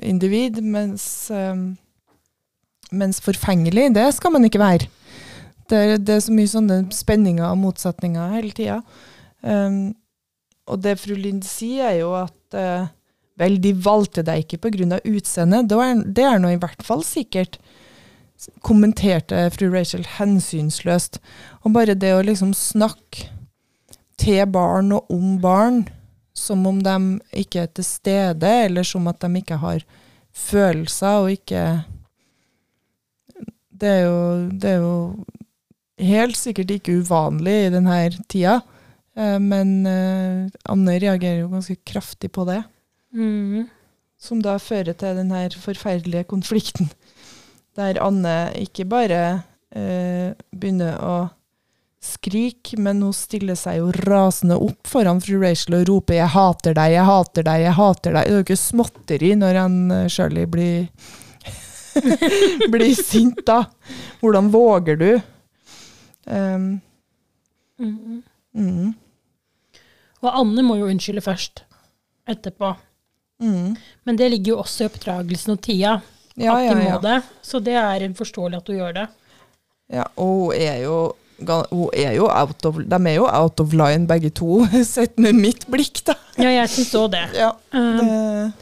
individ, mens, mens forfengelig, det skal man ikke være. Det er, det er så mye sånne spenninger og motsetninger hele tida. Um, og det fru Lind sier, er jo at uh, vel, de valgte deg ikke pga. utseendet. Det er, det er nå i hvert fall sikkert, kommenterte fru Rachel hensynsløst. Og bare det å liksom snakke til barn og om barn som om de ikke er til stede, eller som at de ikke har følelser og ikke Det er jo, det er jo helt sikkert ikke uvanlig i denne tida. Eh, Men eh, Anne reagerer jo ganske kraftig på det, mm, som da fører til denne forferdelige konflikten. Der Anne ikke bare eh, begynner å skrike, men hun stiller seg jo rasende opp foran fru Rachel og roper 'jeg hater deg, jeg hater deg, jeg hater deg'. Det er jo ikke småtteri når han eh, Shirley blir, (laughs) blir sint, da. Hvordan våger du? Um, mm. mm, Og Anne må jo unnskylde først. Etterpå. mm. Men det ligger jo også i oppdragelsen og tida. Ja, at ja, de må ja. det. Så det er en forståelig at du gjør det. Ja, og hun er jo hun er jo out of, de er jo out of line begge to, (laughs) sett med mitt blikk, da. Ja, jeg syns òg det. Ja, Um, det,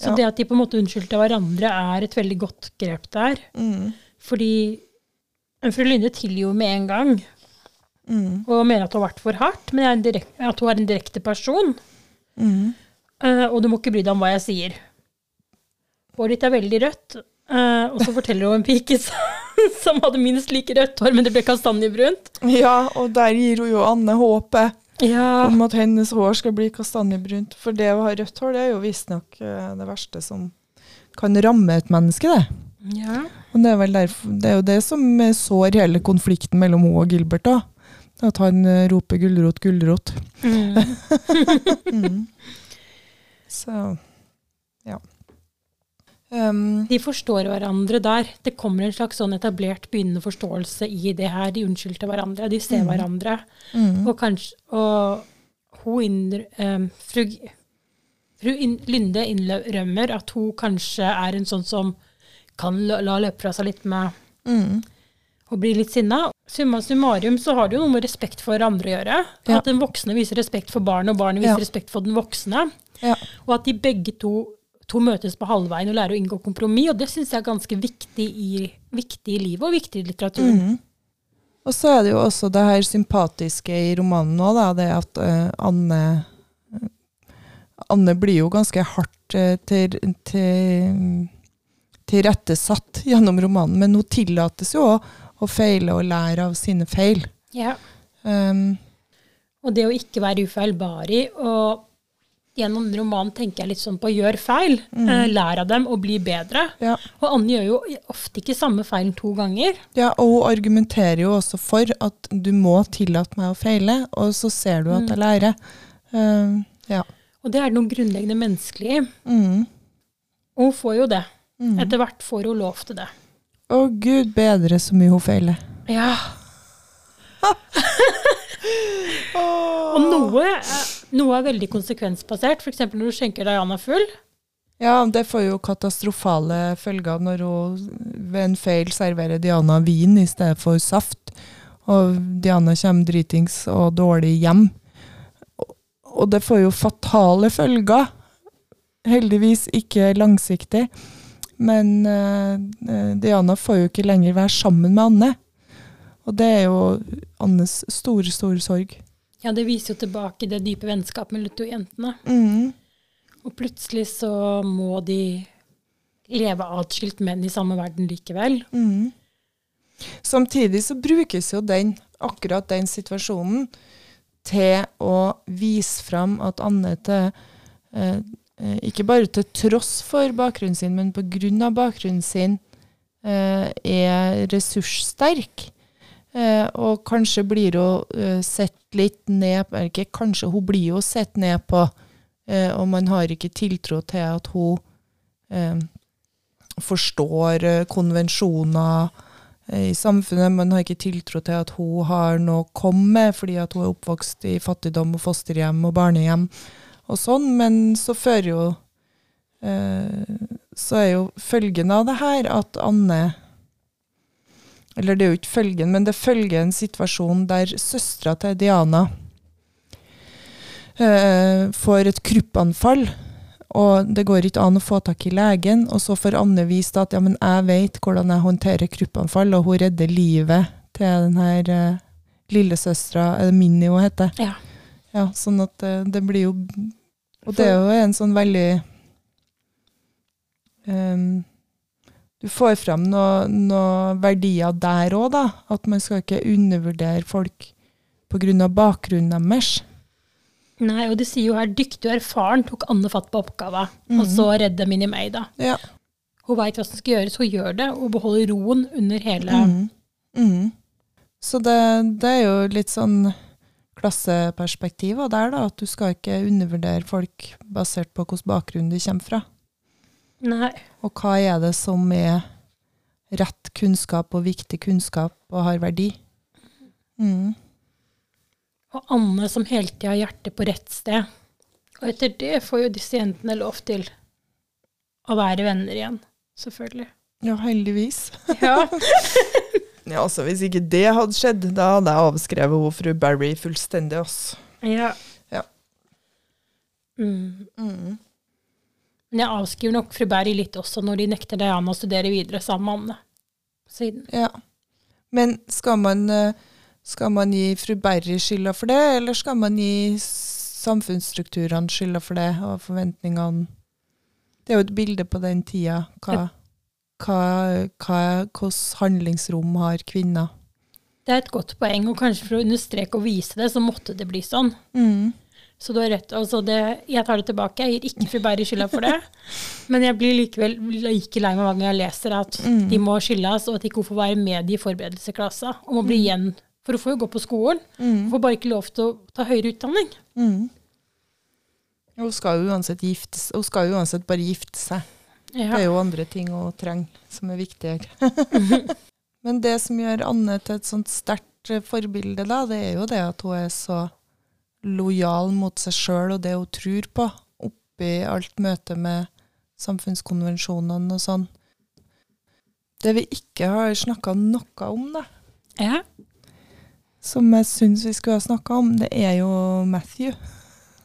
så ja. det at de på en måte unnskyldte hverandre, er et veldig godt grep der. mm, Fordi en fru Linde tilgir jo med en gang, mm, og mener at hun har vært for hardt, men jeg er en direk- at hun er en direkte person. mm. Uh, og du må ikke bry deg om hva jeg sier. Håret ditt er veldig rødt. uh, og så forteller hun om en pike (laughs) som, hadde minst like rødt hår, men det ble kastanjebrunt. ja, og der gir hun jo Anne håpet Ja. om at hennes hår skal bli kastanjebrunt. For det å ha rødt hår, det er jo visstnok uh, det verste som kan ramme et menneske, det. ja. Og det er, derfor, det er jo det som eh, sår hele konflikten mellom hun og Gilbert, da. At han eh, roper 'gulrot, gulrot'. Mm. (laughs) Mm. (laughs) Så. Um, De forstår hverandre der. Det kommer en slags sånn etablert begynnende forståelse i det her. De unnskyldte hverandre, de ser hverandre. mm, Og kanskje Og hun indre, um, fru, fru In Lynde innrømmer at hun kanskje er en sånn som kan la, la løpe fra seg litt med Mm. å bli litt sinna. Summa summarum så har det jo noe med respekt for andre å gjøre. Ja. At den voksne viser respekt for barnet, og barnet viser Ja. respekt for den voksne. Ja. Og at de begge to, to møtes på halvveien og lærer å inngå kompromiss. Og det syns jeg er ganske viktig i, viktig i livet, og viktig i litteraturen. Mm. Og så er det jo også det her sympatiske i romanen nå, da, det at uh, Anne Anne blir jo ganske hardt uh, til, til, tilrettesatt (laughs) gjennom romanen, men hun tillates jo å, å feile og lære av sine feil. Ja. Um, Og det å ikke være ufeilbarlig. Og gjennom romanen tenker jeg litt sånn på gjør feil, eh, lær av dem og bli bedre. ja. Og Anne gjør jo ofte ikke samme feilen to ganger. ja, og hun argumenterer jo også for at du må tillate meg å feile, og så ser du at jeg lærer. Uh, ja. Og det er noe grunnleggende menneskelig. Mm. Og hun får jo det. Mm. Etter hvert får hun lov til det. Å gud bedre så mye hun feiler. Ja. (laughs) Og noe, er- noe er veldig konsekvensbasert. F.eks. når du skjenker Diana full. Ja, det får jo katastrofale følger når hun ved en feil serverer Diana vin i stedet for saft. Og Diana kommer dritings og dårlig hjem. Og- det får jo fatale følger. Heldigvis ikke langsiktig. Men eh, Diana får jo ikke lenger være sammen med Anne. Og det er jo Annes store, store sorg. Ja, det viser jo tilbake det dype vennskapet mellom de to jentene. Mm. Og plutselig så må de leve atskilt, men i samme verden likevel. Mm. Samtidig så brukes jo den, akkurat den situasjonen til å vise fram at Anne eh, eh, Ikke bare til tross for bakgrunnen sin, men av bakgrunnen sin eh, er ressurssterk. Eh, og kanskje blir hun eh, sett litt ned Ikke kanskje, hun blir jo sett ned på, eh, og man har ikke tiltro til at hun eh, forstår eh, konvensjoner eh, i samfunnet. Man har ikke tiltro til at hun har noe å komme med, fordi at hun er oppvokst i fattigdom og fosterhjem og barnehjem og sånn. Men så fører jo Så er jo følgen av det her at Anne Eller det er jo ikke følgen, men det følger en situasjon der søstera til Diana eh, får et kruppanfall. Og det går ikke an å få tak i legen. Og så får Anne vist at ja, men jeg vet hvordan jeg håndterer kruppanfall, og hun redder livet til den her eh, lillesøstera, er det Minni hun heter? Ja. Ja, sånn at eh, det blir jo Og det er jo en sånn veldig ehm, Du får fram noen noe verdier der òg, da. At man skal ikke undervurdere folk pga. bakgrunnen deres. Nei, og de sier jo her dyktig og erfaren tok Anne fatt på oppgaven, Mhm. og så redde Minni May, da. Ja. Hun veit hva som skal gjøres, hun gjør det, og beholder roen under hele mm. Mm. Så det, det er jo litt sånn klasseperspektiv der, da. At du skal ikke undervurdere folk basert på hvilken bakgrunn de kommer fra. Nei. Og hva er det som er rett kunnskap og viktig kunnskap og har verdi? Mm. Og Anne som hele tida har hjertet på rett sted. Og etter det får jo disse jentene lov til å være venner igjen. Selvfølgelig. Ja, heldigvis. Ja. (laughs) Ja, altså Hvis ikke det hadde skjedd, da hadde jeg avskrevet hun fru Barry fullstendig. Også. ja. Ja. Mm. Mm. Men jeg avskriver nok fru Berg litt også når de nekter Diana å studere videre sammen med Anne. Siden. Ja. Men skal man, eh, skal man gi fru Berry skylda for det, eller skal man gi samfunnsstrukturene skylda for det, og forventningene Det er jo et bilde på den tida. Hva, hva, hva, Hvilket handlingsrom har kvinner? Det er et godt poeng, og kanskje for å understreke og vise det, så måtte det bli sånn. Mm. Så du har rett. Altså det, jeg tar det tilbake. Jeg gir ikke fru Berry skylda for det. Men jeg blir likevel like lei meg hver gang jeg leser at Mm. de må skyldes, og at de ikke får være med i forberedelsesklassa. Og må bli igjen. For hun får jo gå på skolen. Mm. Hun får bare ikke lov til å ta høyere utdanning. Mm. Hun skal jo uansett gifte Hun skal jo uansett bare gifte seg. Det er jo andre ting hun trenger, som er viktigere. (laughs) Men det som gjør Anne til et sånt sterkt forbilde, da, det er jo det at hun er så lojal mot seg sjøl og det hun tror på, oppi alt møtet med samfunnskonvensjonene og sånn. Det vi ikke har snakka noe om, da, Ja. som jeg syns vi skulle ha snakka om, det er jo Matthew.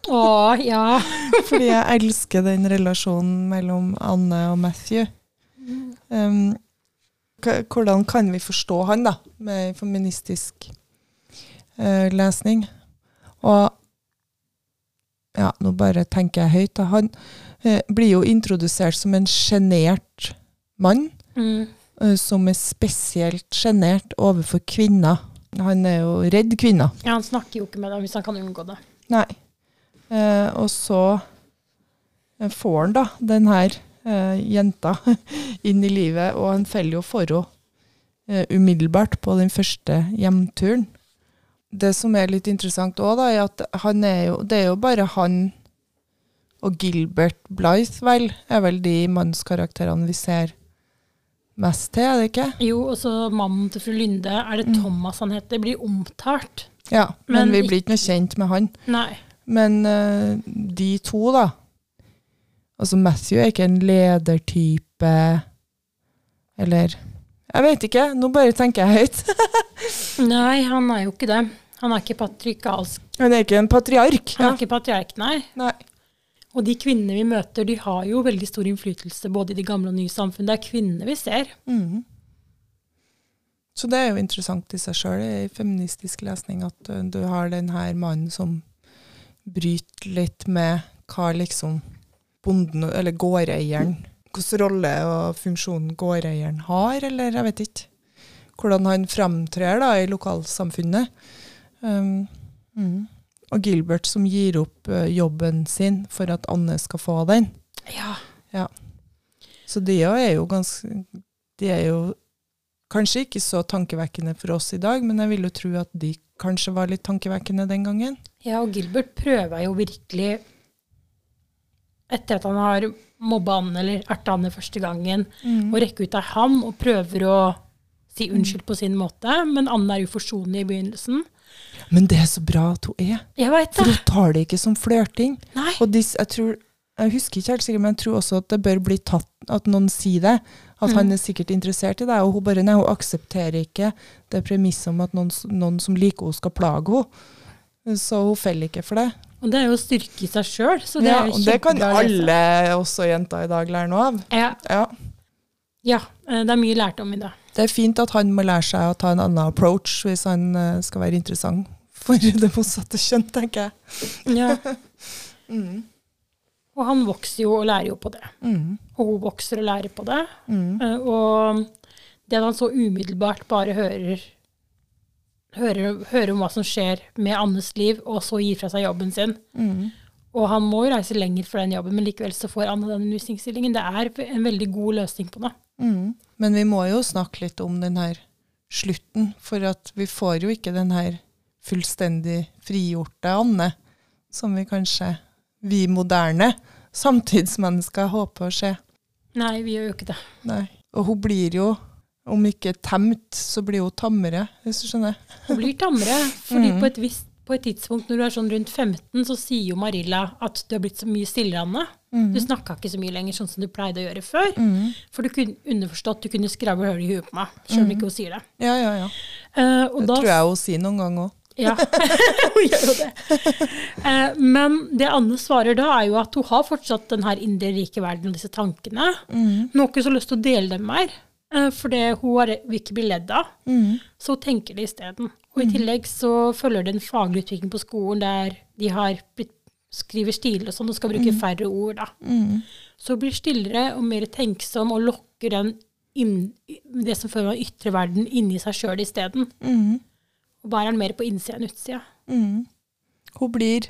Å, ja. (laughs) Fordi jeg elsker den relasjonen mellom Anne og Matthew. Um, hvordan kan vi forstå han, da, med feministisk uh, lesning? Og ja, nå bare tenker jeg høyt. Han eh, blir jo introdusert som en sjenert mann, Mm. eh, som er spesielt sjenert overfor kvinner. Han er jo redd kvinner. ja. Han snakker jo ikke med dem hvis han kan unngå det. Nei. Eh, og så eh, får han da den her eh, jenta (laughs) inn i livet, og han faller jo for henne eh, umiddelbart på den første hjemturen. Det som er litt interessant òg, er at han er jo, det er jo bare han og Gilbert Blythe, vel, er vel de mannskarakterene vi ser mest til, er det ikke? Jo, og så mannen til fru Lynde, er det Thomas han heter, blir omtalt. Ja, men, Men vi blir ikke noe kjent med han. Nei. Men uh, de to, da Altså, Matthew er ikke en ledertype Eller Jeg vet ikke. Nå bare tenker jeg høyt. (laughs) Nei, han er jo ikke det. Han er ikke patriarkalsk. Han er ikke en patriark. Han Ja. er ikke patriark, nei. Nei. Og de kvinnene vi møter, de har jo veldig stor innflytelse både i det gamle og nye samfunn. Det er kvinnene vi ser. Mm. Så det er jo interessant i seg sjøl i feministisk lesning at du har den her mannen som bryter litt med hva liksom bonden, eller gårdeieren Hvilken rolle og funksjon gårdeieren har, eller jeg vet ikke. Hvordan han framtrer da i lokalsamfunnet. Um, mm. Og Gilbert som gir opp uh, jobben sin for at Anne skal få den. Ja. Så de er jo ganske De er jo kanskje ikke så tankevekkende for oss i dag, men jeg vil jo tro at de kanskje var litt tankevekkende den gangen. Ja, og Gilbert prøver jo virkelig, etter at han har mobba han eller erta han første gangen, og rekke ut ei han og prøver å si unnskyld på sin måte. Men Anne er jo forsonlig i begynnelsen. Men det er så bra at hun er, Jeg for det. hun tar det ikke som flørting. Nei. Og dis, jeg tror jeg husker ikke helt sikkert, men jeg tror også at det bør bli tatt, at noen sier det. At han er sikkert interessert i deg, og hun bare nei, hun aksepterer ikke det premisset om at noen, noen som liker henne, skal plage henne. Så hun feller ikke for det. Og det er jo å styrke i seg sjøl, Ja, og det kan alle, også jenter i dag, lære noe av. Ja, Ja. ja, eh, det er mye lært om i dag. Det er fint at han må lære seg å ta en annen approach hvis han eh, skal være interessant for (laughs) det motsatte kjønn, tenker jeg. Ja. (laughs) Mm. Og han vokser jo og lærer jo på det. Mm. Og hun vokser og lærer på det. Mm. Eh, Og det at han så umiddelbart bare hører, hører, hører om hva som skjer med Annes liv, og så gir fra seg jobben sin. Mm. Og han må jo reise lenger for den jobben, men likevel så får Anne den undervisningsstillingen. Det er en veldig god løsning på det. Mm. Men vi må jo snakke litt om den her slutten, for at vi får jo ikke den her fullstendig frigjorte Anne, som vi kanskje, vi moderne samtidsmennesker, håper å se. Nei, vi gjør jo ikke det. Nei. Og hun blir jo, om ikke temt, så blir hun tammere, hvis du skjønner. Hun blir tammere, fordi Mm. på, et visst, på et tidspunkt når du er sånn rundt 15, så sier jo Marilla at du har blitt så mye stillere, Anne. Du snakka ikke så mye lenger sånn som du pleide å gjøre før. Mm. For du kunne underforstått, du kunne skravle høl i huet på meg, selv om ikke hun sier det. Ja, ja, ja. Uh, Det da tror jeg hun sier noen gang òg. Ja, (laughs) hun gjør jo det. Eh, men det Anne svarer da, er jo at hun har fortsatt den her indre rike verden og disse tankene. Mm. Hun har ikke så lyst til å dele dem mer, for det hun har, vil ikke bli ledd av. Mm. Så hun tenker det isteden. Og i tillegg så følger det en faglig utvikling på skolen der de har skriver stil og sånn, og skal bruke færre ord. da. Mm. Så hun blir stillere og mer tenksom og lokker den inn, det som føler av ytre verden, inni seg sjøl isteden. Mm. Og bærer den mer på innsida enn utsida. Mm. Hun blir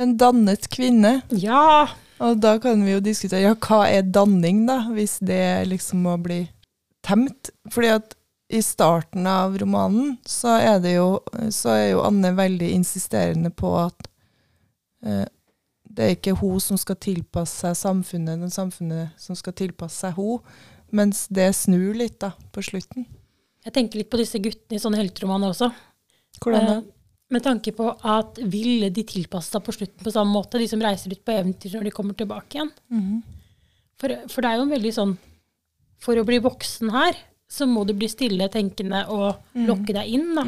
en dannet kvinne. Ja! Og da kan vi jo diskutere ja, hva er danning, da, hvis det liksom må bli temt. Fordi at i starten av romanen så er det jo, så er jo Anne veldig insisterende på at eh, det er ikke hun som skal tilpasse seg samfunnet, den samfunnet som skal tilpasse seg hun, mens det snur litt da, på slutten. Jeg tenker litt på disse guttene i sånne helteromaner også. Hvordan da? Eh, Med tanke på at ville de tilpasse seg på slutten på samme måte, de som reiser ut på eventyr når de kommer tilbake igjen? For, for det er jo en veldig sånn For å bli voksen her, så må du bli stille, tenkende og lokke deg inn, da.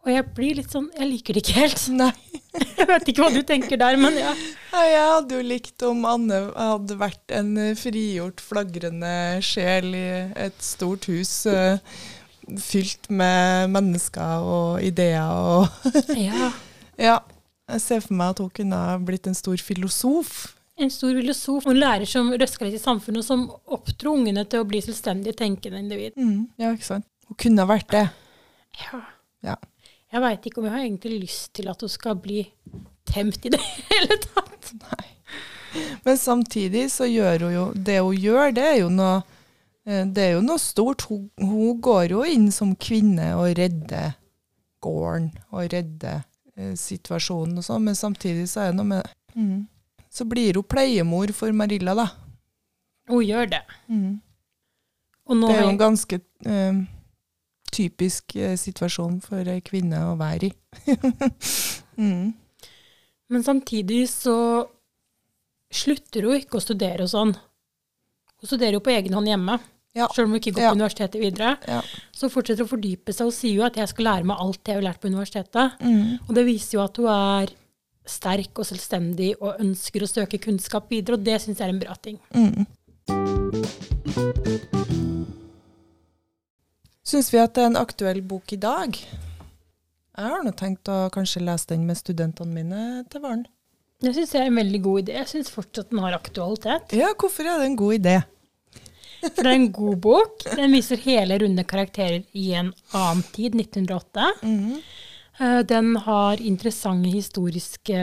Og jeg blir litt sånn Jeg liker det ikke helt. Nei. (laughs) Jeg vet ikke hva du tenker der, men ja. Ja, jeg hadde jo likt om Anne hadde vært en frigjort, flagrende sjel i et stort hus uh, fylt med mennesker og ideer og ja. (laughs) Ja. Jeg ser for meg at hun kunne ha blitt en stor filosof. En stor filosof og en lærer som røska litt i samfunnet, og som oppdro ungene til å bli selvstendig tenkende individ. Mm, ja, ikke sant. Hun kunne ha vært det. Ja. Ja. Jeg veit ikke om jeg har egentlig lyst til at hun skal bli temt i det (laughs) hele tatt. Nei. Men samtidig så gjør hun jo Det hun gjør, det er jo noe eh, det er jo noe stort. Hun, hun går jo inn som kvinne og redder gården og redder eh, situasjonen og sånn, men samtidig så er det noe med mm. Så blir hun pleiemor for Marilla, da. Hun gjør det. Mm. Det er jo en ganske eh, typisk eh, situasjon for ei kvinne å være i. (laughs) mm. Men samtidig så slutter hun ikke å studere og sånn. Hun studerer jo på egen hånd hjemme, Ja. selv om hun ikke går Ja. på universitetet videre. Ja. Så hun å fordype seg og sier jo at jeg skal lære meg alt det jeg har lært på universitetet. Mm. Og det viser jo at hun er sterk og selvstendig og ønsker å søke kunnskap videre, og det syns jeg er en bra ting. Mm. Syns vi at det er en aktuell bok i dag? Jeg har nå tenkt å kanskje lese den med studentene mine til våren. Det syns jeg er en veldig god idé. Jeg syns fortsatt den har aktualitet. Ja, hvorfor er det en god idé? For det er en god bok. Den viser hele runde karakterer i en annen tid, 1908. Mhm. Eh, Den har interessante historiske,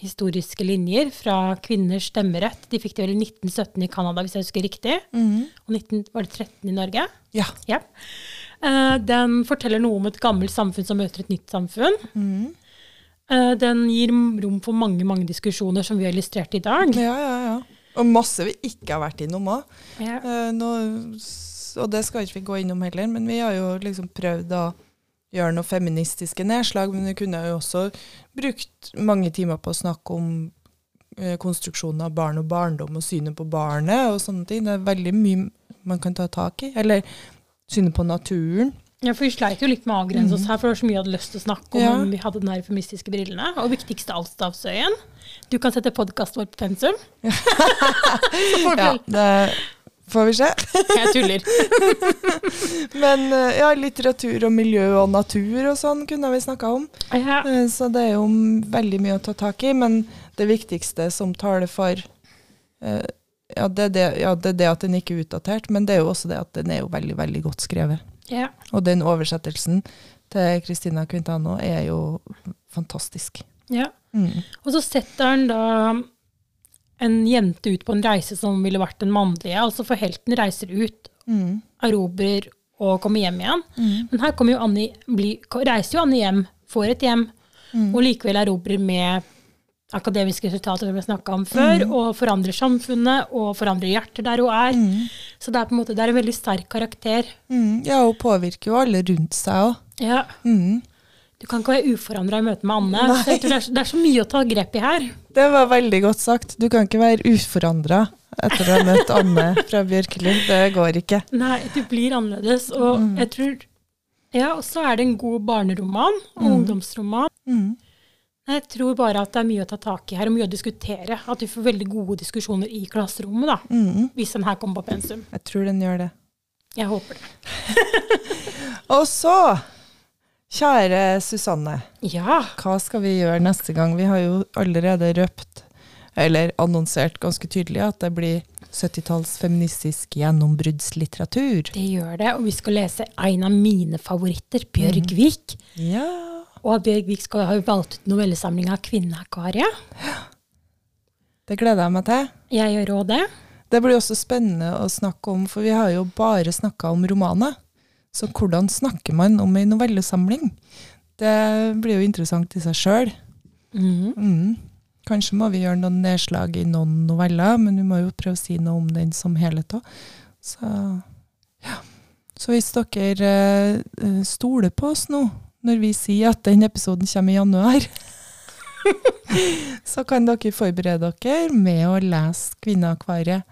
historiske linjer fra kvinners stemmerett. De fikk det vel i 1917 i Canada, hvis jeg husker riktig. Mhm. Og 19, var det 13 i Norge? Ja. Ja. Eh, Den forteller noe om et gammelt samfunn som møter et nytt samfunn. Mm. Eh, Den gir rom for mange mange diskusjoner som vi har illustrert i dag. ja, ja, ja. Og masse vi ikke har vært innom òg. Ja. og det skal ikke vi gå innom heller, men vi har jo liksom prøvd å gjøre noe feministiske nedslag, men hun kunne jo også brukt mange timer på å snakke om eh, konstruksjonen av barn og barndom og synet på barnet og sånne ting. Det er veldig mye man kan ta tak i. Eller synet på naturen. Ja, for Vi sleit jo litt med å avgrense oss her, for det var så mye jeg hadde lyst til å snakke om. Ja. om vi hadde den her feministiske brillene. Og viktigste av alt, Stavsøyen. Du kan sette podkasten vår på pensum. (laughs) Ja, det får vi se. Jeg tuller. (laughs) Men eh, ja, litteratur og miljø og natur og sånn kunne vi snakka om. Ja. Eh, Så det er jo veldig mye å ta tak i, men det viktigste som taler for eh, ja det, det, ja, det er det at den ikke er utdatert, men det er jo også det at den er jo veldig, veldig godt skrevet. ja. Og den oversettelsen til Christina Quintano er jo fantastisk. ja. Mm. Og så setter han da en jente ut på en reise som ville vært den mannlige. Altså for helten reiser ut, Mm. erobrer og kommer hjem igjen. Mm. Men her jo Annie, bli, reiser jo Annie hjem, får et hjem, Mm. og likevel erobrer med akademiske resultater som vi snakka om før, og forandrer samfunnet og forandrer hjertet der hun er. Mm. Så det er på en måte, det er en veldig sterk karakter. Mm. Ja, hun påvirker jo alle rundt seg òg. Ja, Mm. Du kan ikke være uforandra i møte med Anne. Det, er, det er så mye å ta grep i her. Det var veldig godt sagt. Du kan ikke være uforandra etter å ha møtt Anne fra Bjørkelund. Det går ikke. Nei, du blir annerledes. Og jeg tror Ja, og så er det en god barneroman og ungdomsroman. Mm. Jeg tror bare at det er mye å ta tak i her, og mye å diskutere. At vi får veldig gode diskusjoner i klasserommet, da. Mm. Hvis den her kommer på pensum. Jeg tror den gjør det. Jeg håper det. (laughs) Og så, kjære Susanne, Ja. hva skal vi gjøre neste gang? Vi har jo allerede røpt, eller annonsert ganske tydelig, at det blir 70-talls feministisk gjennombruddslitteratur. Det gjør det, og vi skal lese en av mine favoritter, Bjørg Vik. Ja, Og Bjørg Vik skal ha valgt ut novellesamlinga Kvinneakvariet. det gleder jeg meg til. Jeg gjør òg det. Det blir også spennende å snakke om, for vi har jo bare snakka om romaner. Så hvordan snakker man om ei novellesamling? Det blir jo interessant i seg sjøl. Mm. Mm. Kanskje må vi gjøre noen nedslag i noen noveller, men vi må jo prøve å si noe om den som helhet òg. Så, ja. Så hvis dere uh, stoler på oss nå, når vi sier at den episoden kommer i januar. (laughs) så kan dere forberede dere med å lese 'Kvinneakvariet'.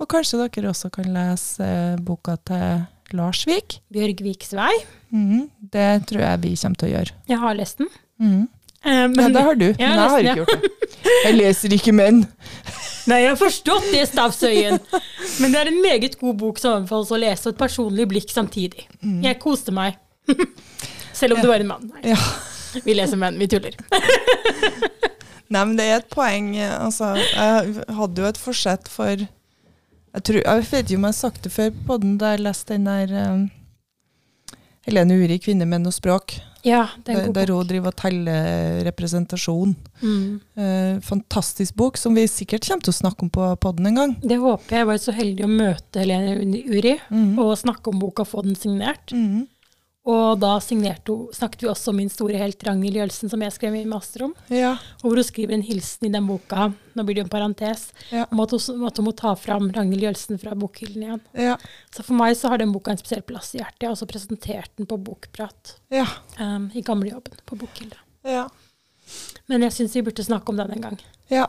Og kanskje dere også kan lese eh, boka til Lars Vik. Bjørgviks vei. Mm, det tror jeg vi kommer til å gjøre. Jeg har lest den. Mm. Eh, Ja, det har du, men Jeg jeg har ikke gjort det. Jeg leser ikke menn. (laughs) Nei, jeg har forstått det, Stavsøyen. Men det er en meget god bok som anbefales å lese, og et personlig blikk samtidig. Jeg koste meg. (laughs) Selv om du var en mann. Nei, Ja. vi leser menn, vi tuller. (laughs) Nei, men det er et poeng. eh, Altså, jeg hadde jo et forsett for Jeg, tror, jeg vet ikke om jeg har sagt det før på den da jeg leste den der um, Helene Uri, 'Kvinner, menn og språk', Ja, det er en god der hun driver og teller representasjon. Mm. Uh, fantastisk bok, som vi sikkert kommer til å snakke om på podden en gang. Det håper jeg. Jeg var så heldig å møte Helene Uri mm. og snakke om boka og få den signert. Mhm. Og da hun, snakket vi også om min store helt Ragnhild Jølsen, som jeg skrev min master om. Ja. Hvor hun skriver en hilsen i den boka, nå blir det jo en parentes, Ja. om at hun, at hun må ta fram Ragnhild Jølsen fra bokhyllen igjen. Ja. Så for meg så har den boka en spesiell plass i hjertet. Jeg har også presentert den på Bokprat Ja. um, i gamlejobben på Bokhylla. ja. Men jeg syns vi burde snakke om den en gang. ja.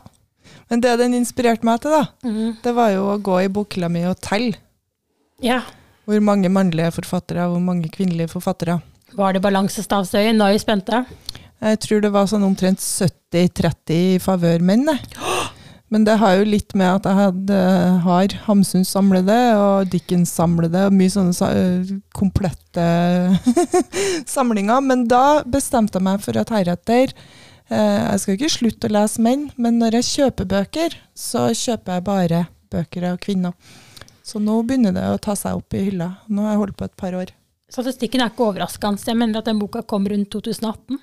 Men det den inspirerte meg til, da, mm. det var jo å gå i bokhylla mi og telle Ja. Hvor mange mannlige forfattere hvor mange kvinnelige forfattere. Var det balansestavsøyen? Nå er vi spente. Jeg tror det var sånn omtrent 70-30 i favør menn. Men det har jo litt med at jeg hadde, har Hamsun samlede og Dickens samlede og mye sånne komplette (laughs) samlinger. Men da bestemte jeg meg for at heretter eh, Jeg skal ikke slutte å lese menn, men når jeg kjøper bøker, så kjøper jeg bare bøker av kvinner. Så nå begynner det å ta seg opp i hylla. Nå har jeg holdt på et par år. Statistikken er ikke overraskende. Jeg mener at den boka kom rundt 2018.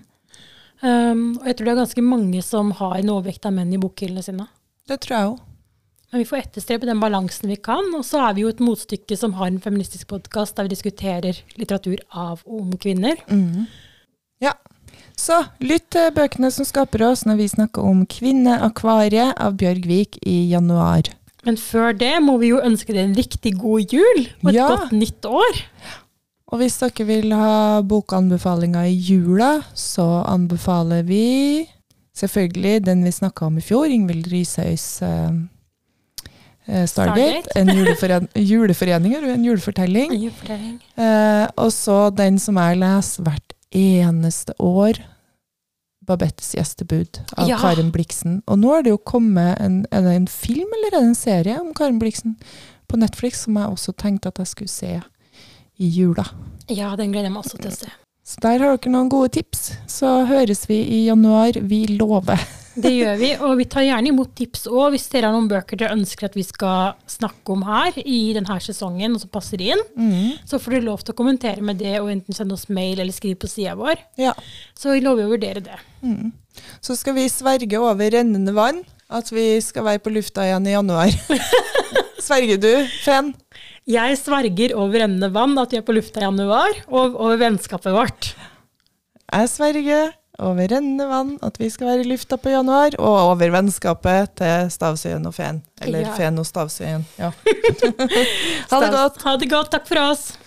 Um, og jeg tror det er ganske mange som har en overvekt av menn i bokhyllene sine. Det tror jeg òg. Men vi får etterstrebe den balansen vi kan. Og så er vi jo et motstykke som har en feministisk podkast der vi diskuterer litteratur av og om kvinner. Ja. Så lytt til bøkene som skaper oss når vi snakker om Kvinneakvariet av Bjørg Vik i januar. Men før det må vi jo ønske deg en riktig god jul og et Ja. godt nytt år. Og hvis dere vil ha bokanbefalinger i jula, så anbefaler vi selvfølgelig den vi snakka om i fjor, Ingvild Rishøis uh, Stargate. En juleforen juleforening, en julefortelling. Julefortelling. Uh, og så den som jeg leser hvert eneste år, Babettes gjestebud av Ja. Karen Bliksen. Og nå er det jo kommet en, er det en film eller er det en serie om Karen Bliksen på Netflix som jeg også tenkte at jeg skulle se i jula. Ja, den gleder jeg meg også til å se. Så der har dere noen gode tips. Så høres vi i januar. Vi lover. Det gjør vi, og vi tar gjerne imot tips òg hvis dere har noen bøker dere ønsker at vi skal snakke om her i denne sesongen, og som passer inn. Så får dere lov til å kommentere med det, og enten sende oss mail eller skrive på sida vår. Ja. Så vi lover å vurdere det. Så skal vi sverge over rennende vann at vi skal være på lufta igjen i januar. (laughs) Sverger du, Fen? Jeg sverger over rennende vann at vi er på lufta i januar, og over vennskapet vårt. Jeg sverger over rennende vann at vi skal være i lufta på januar, og over vennskapet til Stavsøyen og Feen. Eller Ja. Feen og Stavsøyen. Ja. (laughs) ha det godt. Ha det godt. Takk for oss.